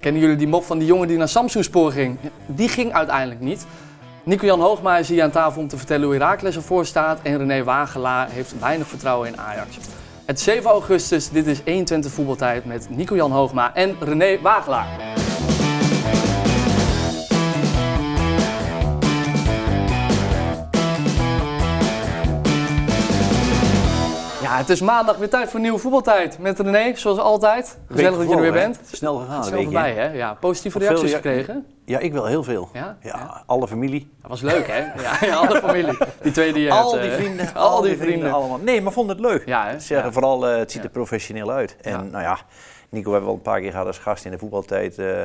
Kennen jullie die mop van die jongen die naar Samsung-spoor ging? Die ging uiteindelijk niet. Nico-Jan Hoogma is hier aan tafel om te vertellen hoe Herakles ervoor staat. En René Wagelaar heeft weinig vertrouwen in Ajax. Het is 7 augustus, dit is 21 voetbaltijd met Nico-Jan Hoogma en René Wagelaar. Ja, het is maandag weer tijd voor nieuwe voetbaltijd. Met René, zoals altijd. Gezellig dat je er weer bent. Snel gegaan, snel voorbij, hè? Ja, positieve reacties rea- gekregen. Ja, ik wil heel veel. Ja? Ja, Ja. alle familie. Dat was leuk, hè? Ja, ja, alle familie. Die twee die je al die eh, vrienden. al die vrienden. allemaal. Nee, maar vond het leuk. Ja, hè? Zeggen vooral, eh, het ziet er professioneel uit. En nou ja, Nico hebben we al een paar keer gehad als gast in de voetbaltijd. eh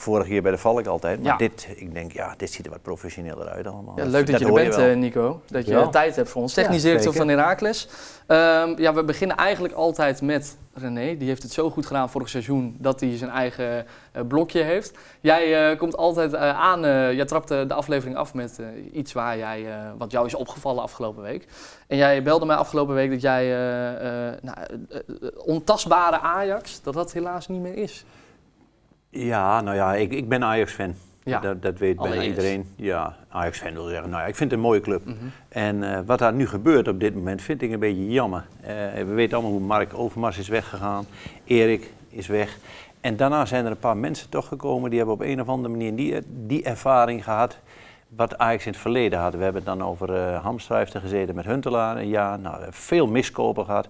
vorig jaar bij de Valk altijd. Maar Ja. dit, ik denk, ja, dit ziet er wat professioneler uit allemaal. Ja, leuk dat, je er bent, eh, Nico. Dat je Ja. tijd hebt voor ons. Ja, Technisch directeur van. Herakles. Ehm, ja, we beginnen eigenlijk altijd met René. Die heeft het zo goed gedaan vorig seizoen dat hij zijn eigen eh, blokje heeft. Jij eh, komt altijd eh, aan, eh, jij trapt de aflevering af met iets waar jij, eh, wat jou is opgevallen afgelopen week. En jij belde mij afgelopen week dat jij eh, eh, nou, ontastbare Ajax, dat dat helaas niet meer is. Ja, nou ja, ik, ik ben Ajax-fan. Ja. Dat, dat weet bijna Allereerst. iedereen. Ja, Ajax-fan wil zeggen. Nou ja, ik vind het een mooie club. Mhm. En eh, wat daar nu gebeurt op dit moment vind ik een beetje jammer. Eh, we weten allemaal hoe Mark Overmars is weggegaan. Erik is weg. En daarna zijn er een paar mensen toch gekomen die hebben op een of andere manier die, die ervaring gehad. Wat Ajax in het verleden had. We hebben het dan over Hamstra heeft er gezeten met Huntelaar. Een jaar, nou, veel miskopen gehad.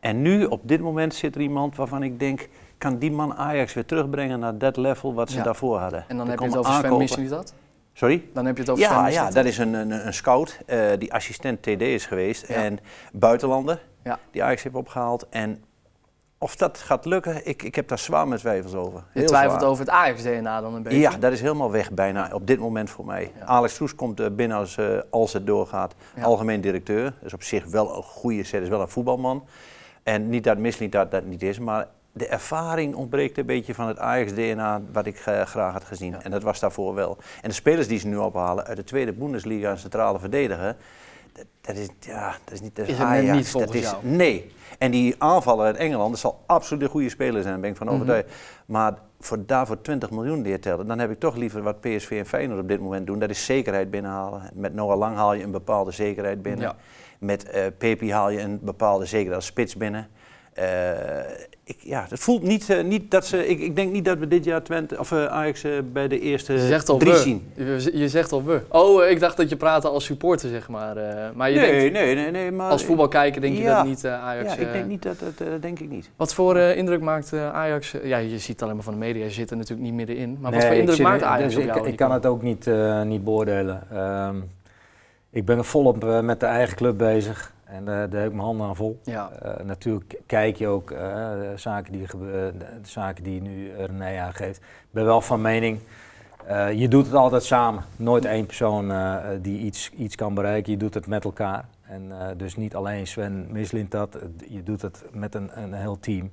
En nu op dit moment zit er iemand waarvan ik denk, kan die man Ajax weer terugbrengen naar dat level wat ze Ja. daarvoor hadden. En dan heb je het over Sven aankopen. Mislintat? Sorry? Dan heb je het over Ja, ja, dat is een, een, een scout eh, die assistent TD is geweest Ja. en buitenlander Ja. die Ajax heeft opgehaald. En of dat gaat lukken, ik, ik heb daar zwaar met twijfels over. Je Heel twijfelt zwaar. over het Ajax-DNA dan een beetje? Ja, dat is helemaal weg bijna op dit moment voor mij. Ja. Alex Kroes komt eh, binnen als, eh, als het doorgaat. Algemeen directeur. Dat is op zich wel een goede set, is wel een voetbalman. En niet dat Misling dat dat niet is, maar de ervaring ontbreekt een beetje van het Ajax-DNA wat ik eh, graag had gezien. En dat was daarvoor wel. En de spelers die ze nu ophalen uit de tweede Bundesliga en centrale verdediger, dat, dat is, ja, dat is niet dat Is Ajax. niet dat is, jou? Nee. En die aanvaller uit Engeland, dat zal absoluut een goede speler zijn, daar ben ik van Mhm. overtuigd. Maar voor, daarvoor 20 miljoen neertellen, dan heb ik toch liever wat PSV en Feyenoord op dit moment doen. Dat is zekerheid binnenhalen. Met Noah Lang haal je een bepaalde zekerheid binnen. Ja. Met Pepi haal je een bepaalde zekerheid als spits binnen. Eh, ik, ja, het voelt niet, eh, niet dat ze. Ik, ik denk niet dat we dit jaar Twente, of, eh, Ajax eh, bij de eerste Je zegt al drie we. zien. Je, je zegt al we. Oh, ik dacht dat je praatte als supporter, zeg maar. eh, maar je Nee, denkt, nee, nee, nee. Maar, als voetbalkijker denk je dat niet Ajax... Ja, ik denk niet dat, dat, eh, denk ik niet. Wat voor indruk maakt eh, Ajax... ja, je ziet het alleen maar van de media, je zit er natuurlijk niet middenin. Maar wat voor ik indruk zit- maakt Ajax dus op ik, jou? ik Nico? kan het ook niet, eh, niet beoordelen. Ehm, ik ben er volop met de eigen club bezig. En eh, daar heb ik mijn handen aan vol. Ja, Eh, natuurlijk kijk je ook de zaken die, de, zaken die nu René aangeeft. Ik ben wel van mening, je doet het altijd samen. Nooit één persoon die iets, iets kan bereiken. Je doet het met elkaar. En dus niet alleen Sven mislint dat. je doet het met een, een heel team.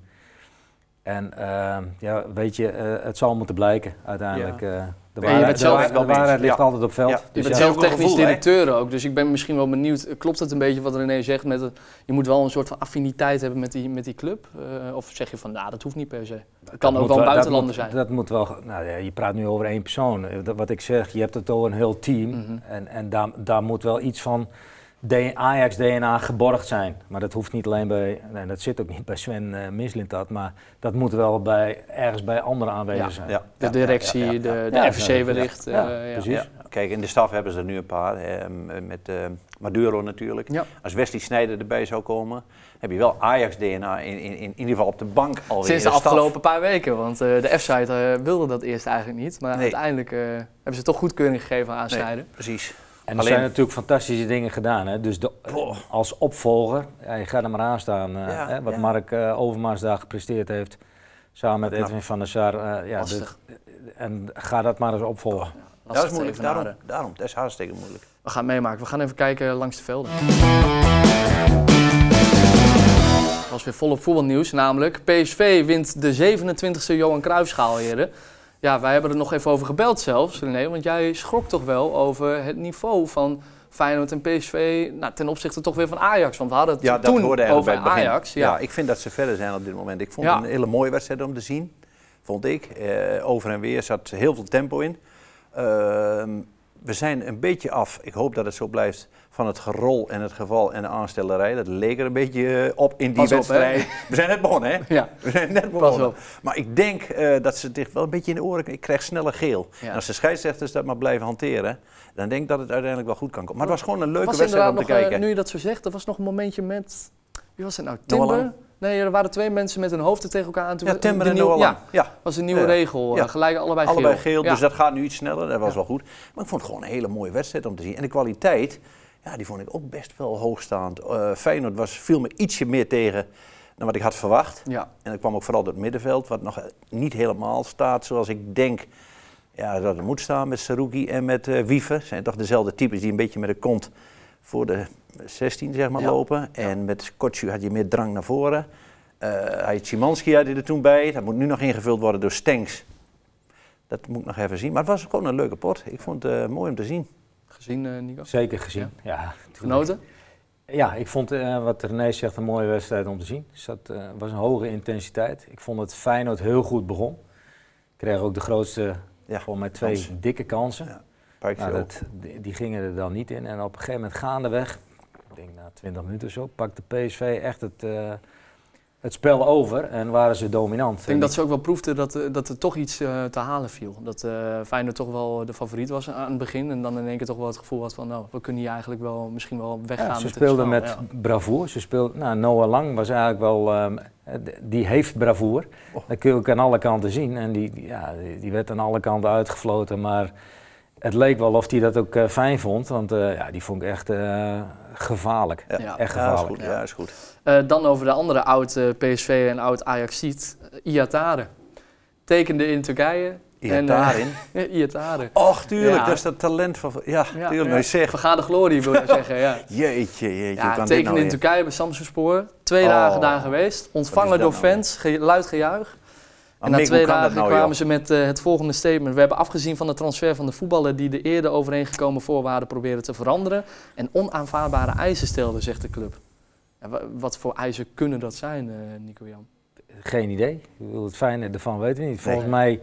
En ehm, ja, weet je, eh, het zal moeten blijken uiteindelijk. eh, de waarheid, de zelf- waarheid- de waarheid ligt Ja. altijd op veld. Ja. je Dus bent ja, zelf technisch gevoel, hè? directeur ook, dus ik ben misschien wel benieuwd. eh, Klopt het een beetje wat René zegt? Met het, je moet wel een soort van affiniteit hebben met die, met die club? Eh, of zeg je van, nou, dat hoeft niet per se. Het kan ook wel een dat buitenlander moet- zijn. Dat moet wel, nou ja, je praat nu over één persoon. Dat- wat ik zeg, je hebt het over een heel team. Mhm. En, en daar, daar moet wel iets van Ajax-DNA geborgd zijn. Maar dat hoeft niet alleen bij, nee, dat zit ook niet bij Sven uh, Mislintat. Maar dat moet wel bij, ergens bij anderen aanwezig Ja. zijn. Ja, De directie, ja, ja, ja. de, de ja, wellicht. ja, eh, ja. precies. Ja, kijk, in de staf hebben ze er nu een paar. ehm, met eh, Maduro natuurlijk. Ja. Als Wesley Sneijder erbij zou komen, heb je wel Ajax-DNA in, in, in, ieder geval op de bank alweer. Sinds de staf. afgelopen paar weken, want eh, de F-site eh, wilde dat eerst eigenlijk niet. Maar Nee. uiteindelijk eh, hebben ze toch goedkeuring gegeven aan Nee, Snijder. precies. En er Alleen- zijn natuurlijk fantastische dingen gedaan. Hè? Dus de, als opvolger, ja, je gaat er maar aan staan. eh, Ja, hè, wat ja. Mark Overmars daar gepresteerd heeft. Samen met. Edwin van der Sar. eh, ja, dit- en ga dat maar eens opvolgen. Dat is moeilijk. evenaren. Daarom, daarom, dat is hartstikke moeilijk. We gaan het meemaken. We gaan even kijken langs de velden. Het was weer volop voetbalnieuws, namelijk PSV wint de 27e Johan Cruijffschaal, heren. Ja, wij hebben er nog even over gebeld zelfs, René, want jij schrok toch wel over het niveau van Feyenoord en PSV nou, ten opzichte toch weer van Ajax. Want we hadden het Ja, dat toen hoorde eigenlijk over bij het begin. Ajax. Ja. Ja. ik vind dat ze verder zijn op dit moment. Ik vond Ja. het een hele mooie wedstrijd om te zien. vond ik. Eh, over en weer zat heel veel tempo in. Ehm, we zijn een beetje af, ik hoop dat het zo blijft, van het gerol en het geval en de aanstellerij. Dat leek er een beetje eh, op in die Pas op, wedstrijd. we zijn net begonnen, hè? Ja, We zijn net pas begonnen. op. Maar ik denk eh, dat ze zich wel een beetje in de oren... Ik krijg sneller geel. Ja. En als de scheidsrechters dat maar blijven hanteren... dan denk ik dat het uiteindelijk wel goed kan komen. Maar het was gewoon een leuke was wedstrijd om te nog, eh, kijken. nu je dat zo zegt, er was nog een momentje met... Wie was het nou? Timber? Nee, er waren twee mensen met hun hoofden tegen elkaar aan. Toen ja, Timber en Noah. Ja, Ja, was een nieuwe Ja. regel. Ja. Gelijk allebei geel. allebei geel. Dus dat gaat nu iets sneller. Dat was wel goed. Maar ik vond het gewoon een hele mooie wedstrijd om te zien. En de kwaliteit, ja, die vond ik ook best wel hoogstaand. Eh Feyenoord was, viel me ietsje meer tegen dan wat ik had verwacht. Ja. En dat kwam ook vooral door het middenveld, wat nog niet helemaal staat zoals ik denk ja, dat het moet staan met Saruki en met eh Wiever. zijn toch dezelfde types die een beetje met de kont voor de 16 zeg maar, Ja. lopen. En met Kotsu had je meer drang naar voren. Eh hij had Szymanski had hij er toen bij. Dat moet nu nog ingevuld worden door Stenks. Dat moet ik nog even zien. Maar het was gewoon een leuke pot. Ik vond het eh, mooi om te zien. Gezien, eh, Nico? Zeker gezien. Ja. Genoten? Ja, ik vond eh, wat René zegt een mooie wedstrijd om te zien. Dus dat eh, was een hoge intensiteit. Ik vond dat Feyenoord heel goed begon. Kreeg ook de grootste, Ja, volgens mij twee kansen. dikke kansen. Ja. Nou, dat, die, die gingen er dan niet in. En op een gegeven moment gaandeweg, ik denk na 20 minuten of zo, pakte PSV echt het, eh, het spel over en waren ze dominant. Ik denk dat ze ook wel proefden dat, eh, dat er toch iets eh, te halen viel. Dat Feyenoord toch wel de favoriet was aan het begin. En dan in één keer toch wel het gevoel had van, nou, we kunnen hier eigenlijk wel misschien wel weggaan Ja, met ze de speelden met ja. bravoer. Ze speelden, nou, Noah Lang was eigenlijk wel, ehm, eh, die heeft bravoer. Oh. Dat kun je ook aan alle kanten zien. En die, ja, die, werd aan alle kanten uitgefloten. Maar het leek wel of hij dat ook fijn vond. Want ja, die vond ik echt gevaarlijk. Ja. Echt Ja, is gevaarlijk. goed. Ja, is goed. Eh, dan over de andere oud eh, PSV en oud Ajaxiet, uh, Iatare. Tekende in Turkije. Hier En, eh, daarin. Ja, Iatare. Och, tuurlijk. Ja. Dat is dat talent van... Ja, Ja, tuurlijk. ja. Je zegt... Vergade glorie, wil ik zeggen. Ja. Jeetje, jeetje. Ja, kan nou in? Turkije bij Samsungspoor. Twee Oh. dagen daar geweest. Ontvangen door nou fans. ge- luid gejuich. Maar en na Mick, twee dagen nou, kwamen joh? ze met eh, het volgende statement. We hebben afgezien van de transfer van de voetballer die de eerder overeengekomen voorwaarden proberen te veranderen. En onaanvaardbare eisen stelde, zegt de club. Ja, wa- wat voor eisen kunnen dat zijn, eh, Nico Jan? Geen idee. Het fijne ervan weten we niet. Nee. Volgens mij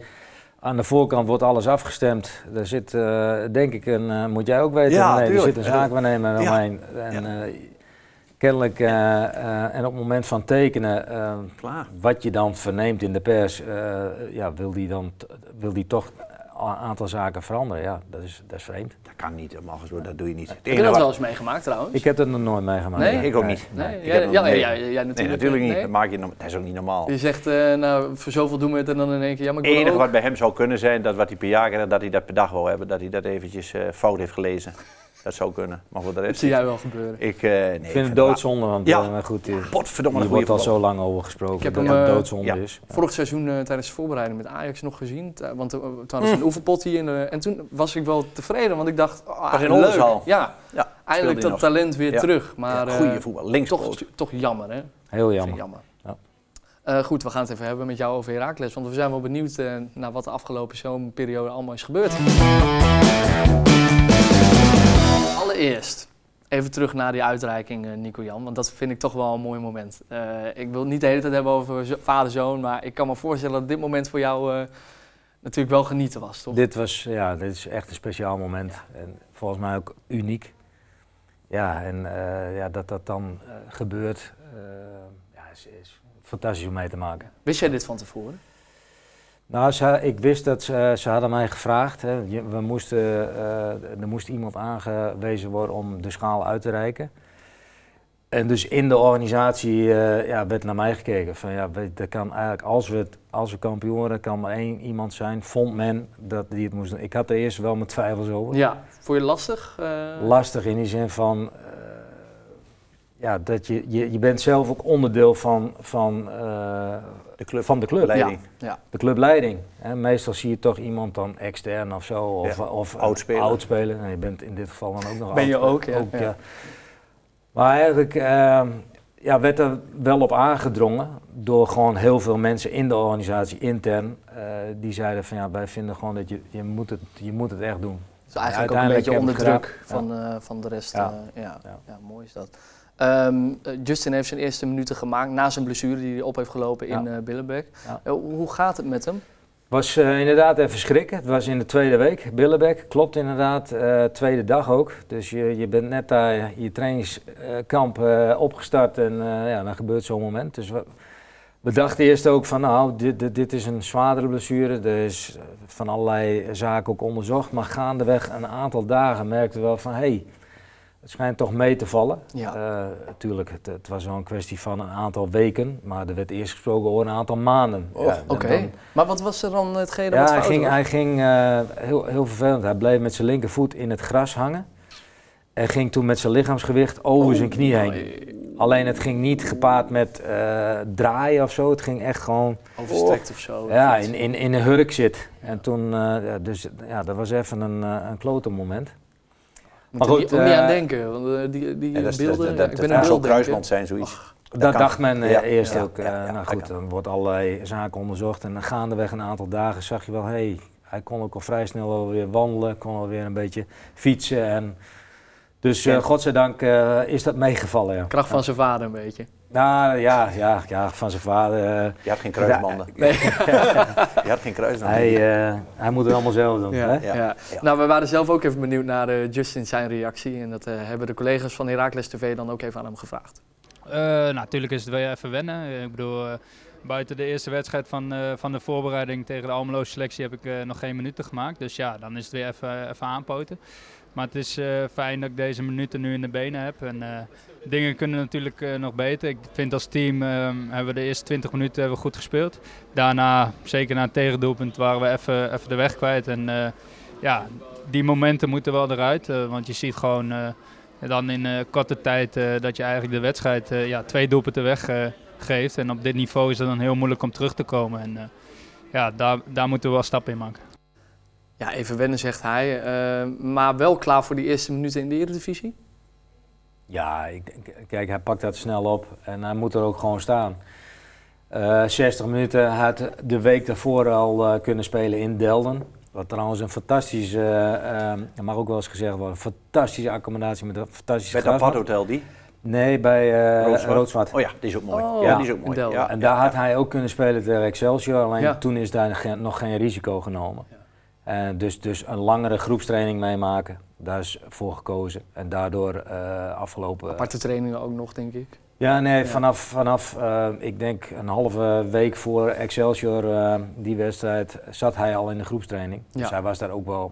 aan de voorkant wordt alles afgestemd. Daar zit, eh, denk ik, een, eh, moet jij ook weten, Ja, René, er zit een zaakwaarnemer Ja. omheen. En, eh, kennelijk, eh, eh, en op het moment van tekenen, eh, Klaar. wat je dan verneemt in de pers, eh, ja, wil die dan wil die toch een aantal zaken veranderen. Ja, dat is, dat is vreemd. Dat kan niet, normaal gesproken. Dat doe je niet. Heb je dat wel eens meegemaakt trouwens? Ik heb dat nog nooit meegemaakt. Nee? Ik ook niet. nee, jij, natuurlijk, Nee, natuurlijk niet. nee? Dat, maak je, dat is ook niet normaal. Je zegt, eh, nou, voor zoveel doen we het en dan in één keer, ja, maar ik Het enige ook. wat bij hem zou kunnen zijn, dat wat hij per jaar dat hij dat per dag wil hebben, dat hij dat eventjes eh, fout heeft gelezen. Dat zou kunnen. Maar voor de Dat rest... zie jij wel gebeuren. Ik, eh, nee, Ik vind het doodzonde, want Ja. eh, maar goed, hier, Potverdomme, hier een wordt al zo lang over gesproken Ik heb dat hem, het eh, doodzonde ja. is. Vorig seizoen eh, tijdens de voorbereiding met Ajax nog gezien. Want eh, toen Mm. een oefenpot hier. In de, en toen was ik wel tevreden, want ik dacht, oh, Was in leuk. Ja, Ja, eindelijk dat nog. talent weer Ja. terug. Maar ja, eh, goede voetbal. Linkspoot. toch, toch jammer, hè? Heel jammer. jammer. Ja. Eh, goed, we gaan het even hebben met jou over Heracles. Want we zijn wel benieuwd eh, naar wat de afgelopen zomerperiode allemaal is gebeurd. Allereerst, even terug naar die uitreiking, eh, Nico Jan. Want dat vind ik toch wel een mooi moment. Eh, ik wil het niet de hele tijd hebben over zo- vader-zoon. Maar ik kan me voorstellen dat dit moment voor jou eh, natuurlijk wel genieten was, toch? Dit was, ja, dit is echt een speciaal moment. En volgens mij ook uniek. Ja, en ja, dat dat dan gebeurt, ja, is, is fantastisch om mee te maken. Wist jij dit van tevoren? Nou, ze, ik wist dat ze, ze hadden mij gevraagd. Hè, we moesten, eh, er moest iemand aangewezen worden om de schaal uit te reiken. En dus in de organisatie eh, ja, werd naar mij gekeken. Van, ja, er kan eigenlijk, als, we als we kampioen worden, kan maar één iemand zijn. Vond men dat die het moest doen. Ik had er eerst wel mijn twijfels over. Ja. Vond je lastig? Eh, Lastig in die zin van... eh, ja, dat je, je, je bent zelf ook onderdeel van, van, eh, De club. van de club. Leiding. Ja. De clubleiding. Hè. Meestal zie je toch iemand dan extern of zo. Of, Ja, of een oudspeler. oudspeler. En je bent in dit geval dan ook nog Ben je ook, ja, ja. Maar eigenlijk ehm, ja, werd er wel op aangedrongen door gewoon heel veel mensen in de organisatie intern. eh, die zeiden van ja, wij vinden gewoon dat je, je, moet, het, je moet het echt doen. Dus eigenlijk ook een beetje onder druk van, eh, van de rest. Ja. eh, ja. Ja. Ja. mooi is dat. Ehm, eh, Justin heeft zijn eerste minuten gemaakt na zijn blessure die hij op heeft gelopen in. Ja. Eh, hoe gaat het met hem? Was eh, inderdaad even schrikken. Het was in de tweede week, Billebek. Klopt inderdaad. tweede dag ook. Dus je, je bent net daar je trainingskamp opgestart en ja, dan gebeurt zo'n moment. Dus we, we dachten eerst ook van nou, dit, dit, dit is een zwaardere blessure. Er is van allerlei zaken ook onderzocht. Maar gaandeweg een aantal dagen merkten we wel van hé, hey, het schijnt toch mee te vallen. Ja. Eh, tuurlijk, het, het was wel een kwestie van een aantal weken. Maar er werd eerst gesproken over een aantal maanden. Oh, Ja, Oké. Maar wat was er dan hetgene ja, wat hij ging, was? hij ging eh, heel, heel vervelend. Hij bleef met zijn linkervoet in het gras hangen. En ging toen met zijn lichaamsgewicht over zijn knie heen. Nee, Alleen het ging niet gepaard met eh, draaien of zo. Het ging echt gewoon Overstrekt of zo. ja, in, in, in een hurk zit. En toen, eh, dus ja, dat was even een, eh, een klote moment. Moet Maar er goed, niet, ook niet eh, aan denken. Want eh, die, die dat is- beelden, dat, ja, dat, ik ben een kruisband zijn, zoiets. Dat, dacht men eh, Ja, eerst ja, ook. eh, ja, ja, nou goed, dan wordt allerlei zaken onderzocht. En gaandeweg een aantal dagen zag je wel, hé, hey, hij kon ook al vrij snel wel weer wandelen, kon alweer een beetje fietsen. En dus eh Ja. godzijdank eh, is dat meegevallen. Ja. Kracht van zijn vader een beetje. Nou ja, ja, ja van zijn vader. eh, Je had geen kruisbanden. Nee. Je had geen kruisbanden. hij, eh, hij moet het allemaal zelf doen. Ja, hè? ja. Ja. Nou, we waren zelf ook even benieuwd naar eh, Justin zijn reactie. En dat eh, hebben de collega's van Heracles TV dan ook even aan hem gevraagd. Eh, nou, natuurlijk is het weer even wennen. Ik bedoel, eh, buiten de eerste wedstrijd van, eh, van de voorbereiding tegen de Almeloze selectie heb ik eh, nog geen minuten gemaakt. Dus ja, dan is het weer even, even aanpoten. Maar het is eh, fijn dat ik deze minuten nu in de benen heb. En eh, dingen kunnen natuurlijk eh, nog beter. Ik vind als team eh, hebben we de eerste 20 minuten hebben goed gespeeld. Daarna, zeker na het tegendoelpunt, waren we even, even de weg kwijt. En ja, die momenten moeten wel eruit. want je ziet gewoon dan in korte tijd dat je eigenlijk de wedstrijd eh, ja, twee doelpunten weggeeft. en op dit niveau is het dan heel moeilijk om terug te komen. En ja, daar, daar moeten we wel stappen in maken. Ja, even wennen zegt hij. eh, maar wel klaar voor die eerste minuten in de Eredivisie? Ja, ik, denk- kijk, hij pakt dat snel op en hij moet er ook gewoon staan. Eh 60 minuten, hij had de week daarvoor al eh, kunnen spelen in Delden. Wat trouwens een fantastische, eh, eh, dat mag ook wel eens gezegd worden, fantastische accommodatie met een fantastische Bij het apart hotel die? Nee, bij eh Rood-zwart. Oh ja, die is ook mooi. Oh, ja, die is ook mooi. Ja, En daar had ja. hij ook kunnen spelen tegen Excelsior, alleen Ja. toen is daar geen- nog geen risico genomen. Ja. En dus, dus een langere groepstraining meemaken, daar is voor gekozen. En daardoor eh, afgelopen... Aparte trainingen ook nog, denk ik. Ja, nee, Ja. vanaf, vanaf eh, ik denk een halve week voor Excelsior, eh, die wedstrijd, zat hij al in de groepstraining. Dus Ja. hij was daar ook wel,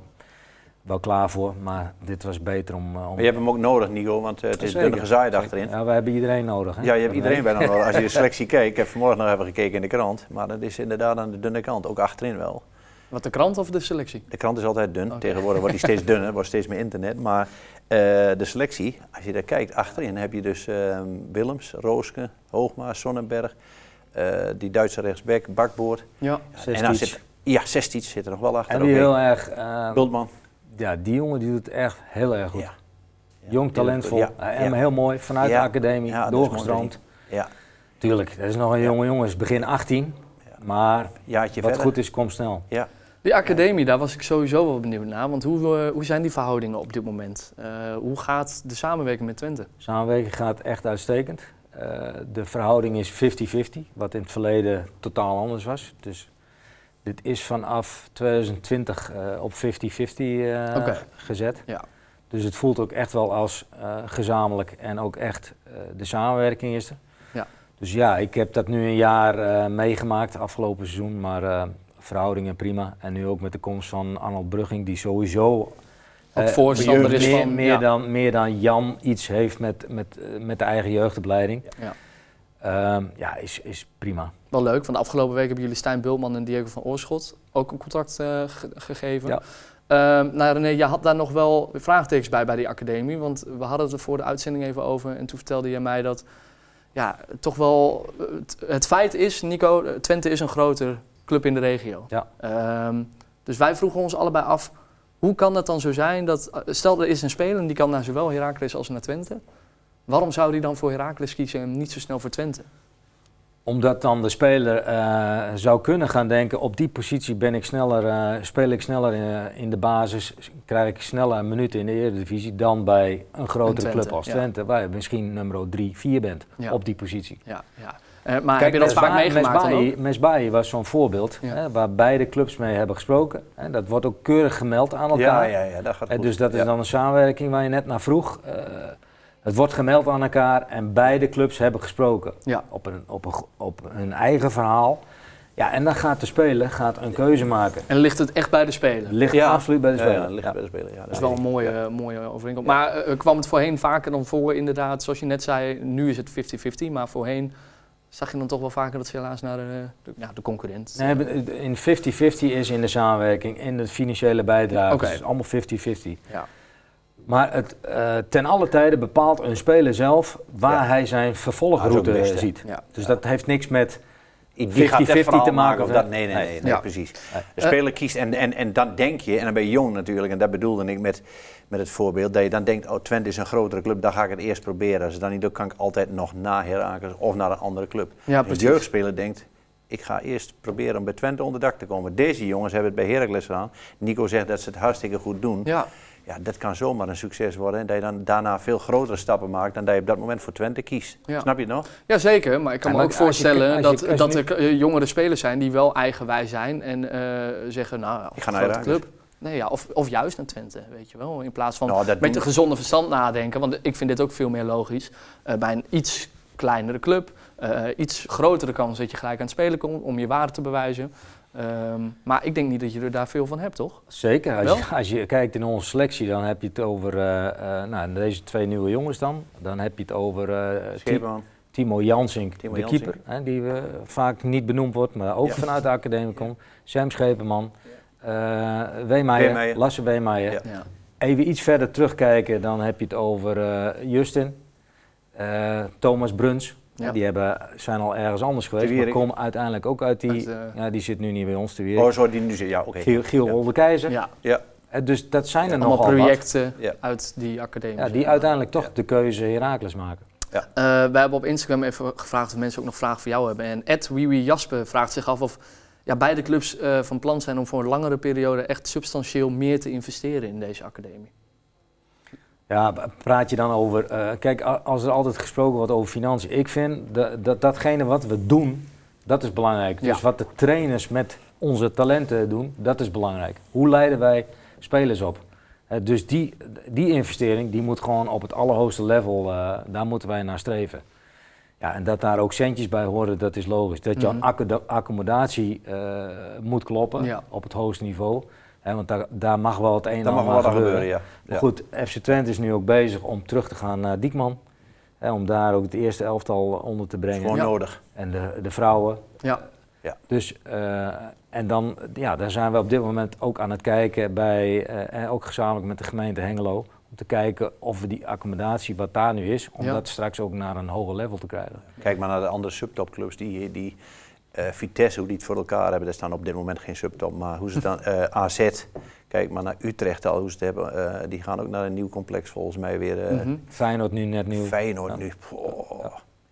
wel klaar voor, maar dit was beter om... eh, om Maar je hebt hem ook nodig, Nico, want eh, het is dunne gezaaid achterin. Ja, we hebben iedereen nodig. Hè? Ja, je hebt iedereen bijna nodig. Als je de selectie kijkt, ik heb vanmorgen nog even gekeken in de krant, maar dat is inderdaad aan de dunne kant, ook achterin wel. Wat de krant of de selectie? De krant is altijd dun, tegenwoordig wordt die steeds dunner, wordt steeds meer internet. Maar eh, de selectie, als je daar kijkt, achterin heb je dus eh, Willems, Rooske, Hoogma, Sonnenberg, eh, die Duitse rechtsback, Bakboord. Ja. En dan zit, ja, Sestic zit er nog wel achter. En die heel erg... eh, Bultman. ja, die jongen die doet het echt heel erg goed. Ja. Ja, Jong, talentvol. goed. Ja, Ja, en ja. heel mooi, vanuit Ja. de academie, doorgestroomd. Ja, Tuurlijk, dat is nog een jonge jongen, is begin 18. Maar jaartje wat verder. goed is, komt snel. Ja. Die academie, daar was ik sowieso wel benieuwd naar. Want hoe, eh, hoe zijn die verhoudingen op dit moment? Eh, hoe gaat de samenwerking met Twente? Samenwerking gaat echt uitstekend. Eh, de verhouding is 50-50, wat in het verleden totaal anders was. Dus dit is vanaf 2020 eh, op 50-50 eh, Oké. gezet. Ja. Dus het voelt ook echt wel als eh, gezamenlijk en ook echt eh, de samenwerking is er. Dus ja, ik heb dat nu een jaar eh, meegemaakt, afgelopen seizoen, maar eh, verhoudingen prima. En nu ook met de komst van Arnold Brugging, die sowieso Ook eh, voorstander is meer, van... meer, ja. dan, meer dan Jan iets heeft met, met, met de eigen jeugdopleiding. Ja. Ehm, ja, is, is prima. Wel leuk, want de afgelopen week hebben jullie Stijn Bultman en Diego van Oorschot ook een contact eh, ge- gegeven. Ja. Ehm, nou René, je had daar nog wel vraagtekens bij bij die academie, want we hadden het er voor de uitzending even over en toen vertelde je mij dat ja, toch wel het, het feit is, Nico, Twente is een groter club in de regio. Ja. Ehm, dus wij vroegen ons allebei af, hoe kan het dan zo zijn dat, stel er is een speler en die kan naar zowel Heracles als naar Twente, waarom zou die dan voor Heracles kiezen en niet zo snel voor Twente? Omdat dan de speler eh, zou kunnen gaan denken, op die positie ben ik sneller, eh, speel ik sneller in, in de basis, krijg ik sneller minuten in de Eredivisie dan bij een grotere Twente, club als ja. Twente, waar je misschien nummer 3, 4 bent Ja. op die positie. Ja, ja. Eh, maar heb je dat vaak meegemaakt Mesbahi was zo'n voorbeeld Ja. hè, waar beide clubs mee hebben gesproken. Hè, dat wordt ook keurig gemeld aan Ja, elkaar. ja, ja, dat gaat goed. dus dat is Ja. dan een samenwerking waar je net naar vroeg. Eh, het wordt gemeld aan elkaar en beide clubs hebben gesproken Ja. op, een, op, een, op hun eigen verhaal. Ja, en dan gaat de speler gaat een keuze maken. En ligt het echt bij de speler? Ligt Ja. absoluut bij de speler. ja, dat ligt Ja. bij de speler. Ja, Dat is wel een mooie, eh, mooie overeenkomst. Maar eh, kwam het voorheen vaker dan voor, inderdaad, zoals je net zei, nu is het 50-50, maar voorheen zag je dan toch wel vaker dat ze helaas naar de, de, ja, de concurrent. Nee, in 50-50 is in de samenwerking, in de financiële bijdrage. Oké. Dus het is allemaal 50-50. Ja. Maar het, eh, ten alle tijde bepaalt een speler zelf waar Ja. hij zijn vervolgroute best, ziet. Ja. Dus dat heeft niks met Die gaat 50-50 echt verhaal te maken of dat. Nee, nee, Nee. precies. De speler kiest en, en, en dan denk je, en dan ben je jong natuurlijk, en dat bedoelde ik met, met het voorbeeld, dat je dan denkt, oh Twente is een grotere club, dan ga ik het eerst proberen. Als het dan niet lukt, kan ik altijd nog naar Heracles of naar een andere club. Ja, precies. jeugdspeler denkt, ik ga eerst proberen om bij Twente onder dak te komen. Deze jongens hebben het bij Heracles gedaan. Nico zegt dat ze het hartstikke goed doen. Ja, Ja, dat kan zomaar een succes worden. En dat je dan daarna veel grotere stappen maakt dan dat je op dat moment voor Twente kiest. Ja. Snap je het nog? ja, zeker. Maar ik kan Ja, me ook je- voorstellen als je- dat, als dat er jongere spelers zijn die wel eigenwijs zijn en eh, zeggen, nou, Ik ga naar grote Heracles. club. Nee, ja, of, of juist naar Twente, weet je wel. In plaats van Nou, met een gezonde verstand nadenken. Want ik vind dit ook veel meer logisch. Eh, bij een iets kleinere club, eh, iets grotere kans dat je gelijk aan het spelen komt om je waarde te bewijzen. Ehm, maar ik denk niet dat je er daar veel van hebt, toch? Zeker. Als je, als je kijkt in onze selectie, dan heb je het over eh, eh, nou, deze twee nieuwe jongens dan. Dan heb je het over eh. Timo Jansink, Timo de Jansink. keeper, hè, die vaak niet benoemd wordt, maar ook Ja. vanuit de academie komt. Sam Schepenman, eh Weemeijer. Lasse Weemeijer. Ja. Ja. Even iets verder terugkijken, dan heb je het over eh, Justin, eh, Thomas Bruns. Ja. Die hebben, zijn al ergens anders geweest, maar komen uiteindelijk ook uit die... Uit, eh, ja, die zit nu niet bij ons te weer. Oh, zo die nu zit. Ja, oké. Giel, Giel Ja. Ja. Ja. Eh, Dus dat zijn er nogal wat. projecten Ja. uit die academie. Ja, die uiteindelijk toch Ja. de keuze Herakles maken. Eh, wij hebben op Instagram even gevraagd of mensen ook nog vragen voor jou hebben. En Ed Wiwi Jasper vraagt zich af of ja, beide clubs eh, van plan zijn om voor een langere periode echt substantieel meer te investeren in deze academie. Ja, praat je dan over... eh, kijk, als er altijd gesproken wordt over financiën... Ik vind dat, dat datgene wat we doen, dat is belangrijk. Dus wat de trainers met onze talenten doen, dat is belangrijk. Hoe leiden wij spelers op? Eh, dus die, die investering, die moet gewoon op het allerhoogste level... eh, daar moeten wij naar streven. Ja, en dat daar ook centjes bij horen, dat is logisch. Dat je accoda- accommodatie moet kloppen Ja. op het hoogste niveau. Want daar, daar mag wel het een en Dat mag ander gebeuren. gebeuren, ja. Maar ja. goed, FC Twente is nu ook bezig om terug te gaan naar Diekman. Hè, om daar ook het eerste elftal onder te brengen. Gewoon Ja. nodig. En de, de vrouwen. Ja. Dus, eh, en dan, ja, daar zijn we op dit moment ook aan het kijken bij, eh, en ook gezamenlijk met de gemeente Hengelo. Om te kijken of we die accommodatie wat daar nu is, om Ja. dat straks ook naar een hoger level te krijgen. Kijk maar naar de andere subtopclubs die, die eh, Vitesse, hoe die het voor elkaar hebben. Daar staan op dit moment geen subtop, maar hoe ze het dan eh, AZ. Kijk maar naar Utrecht al, hoe ze het hebben. eh, die gaan ook naar een nieuw complex volgens mij weer. eh, Mhm. Feyenoord nu net nieuw. Feyenoord Ja. nu.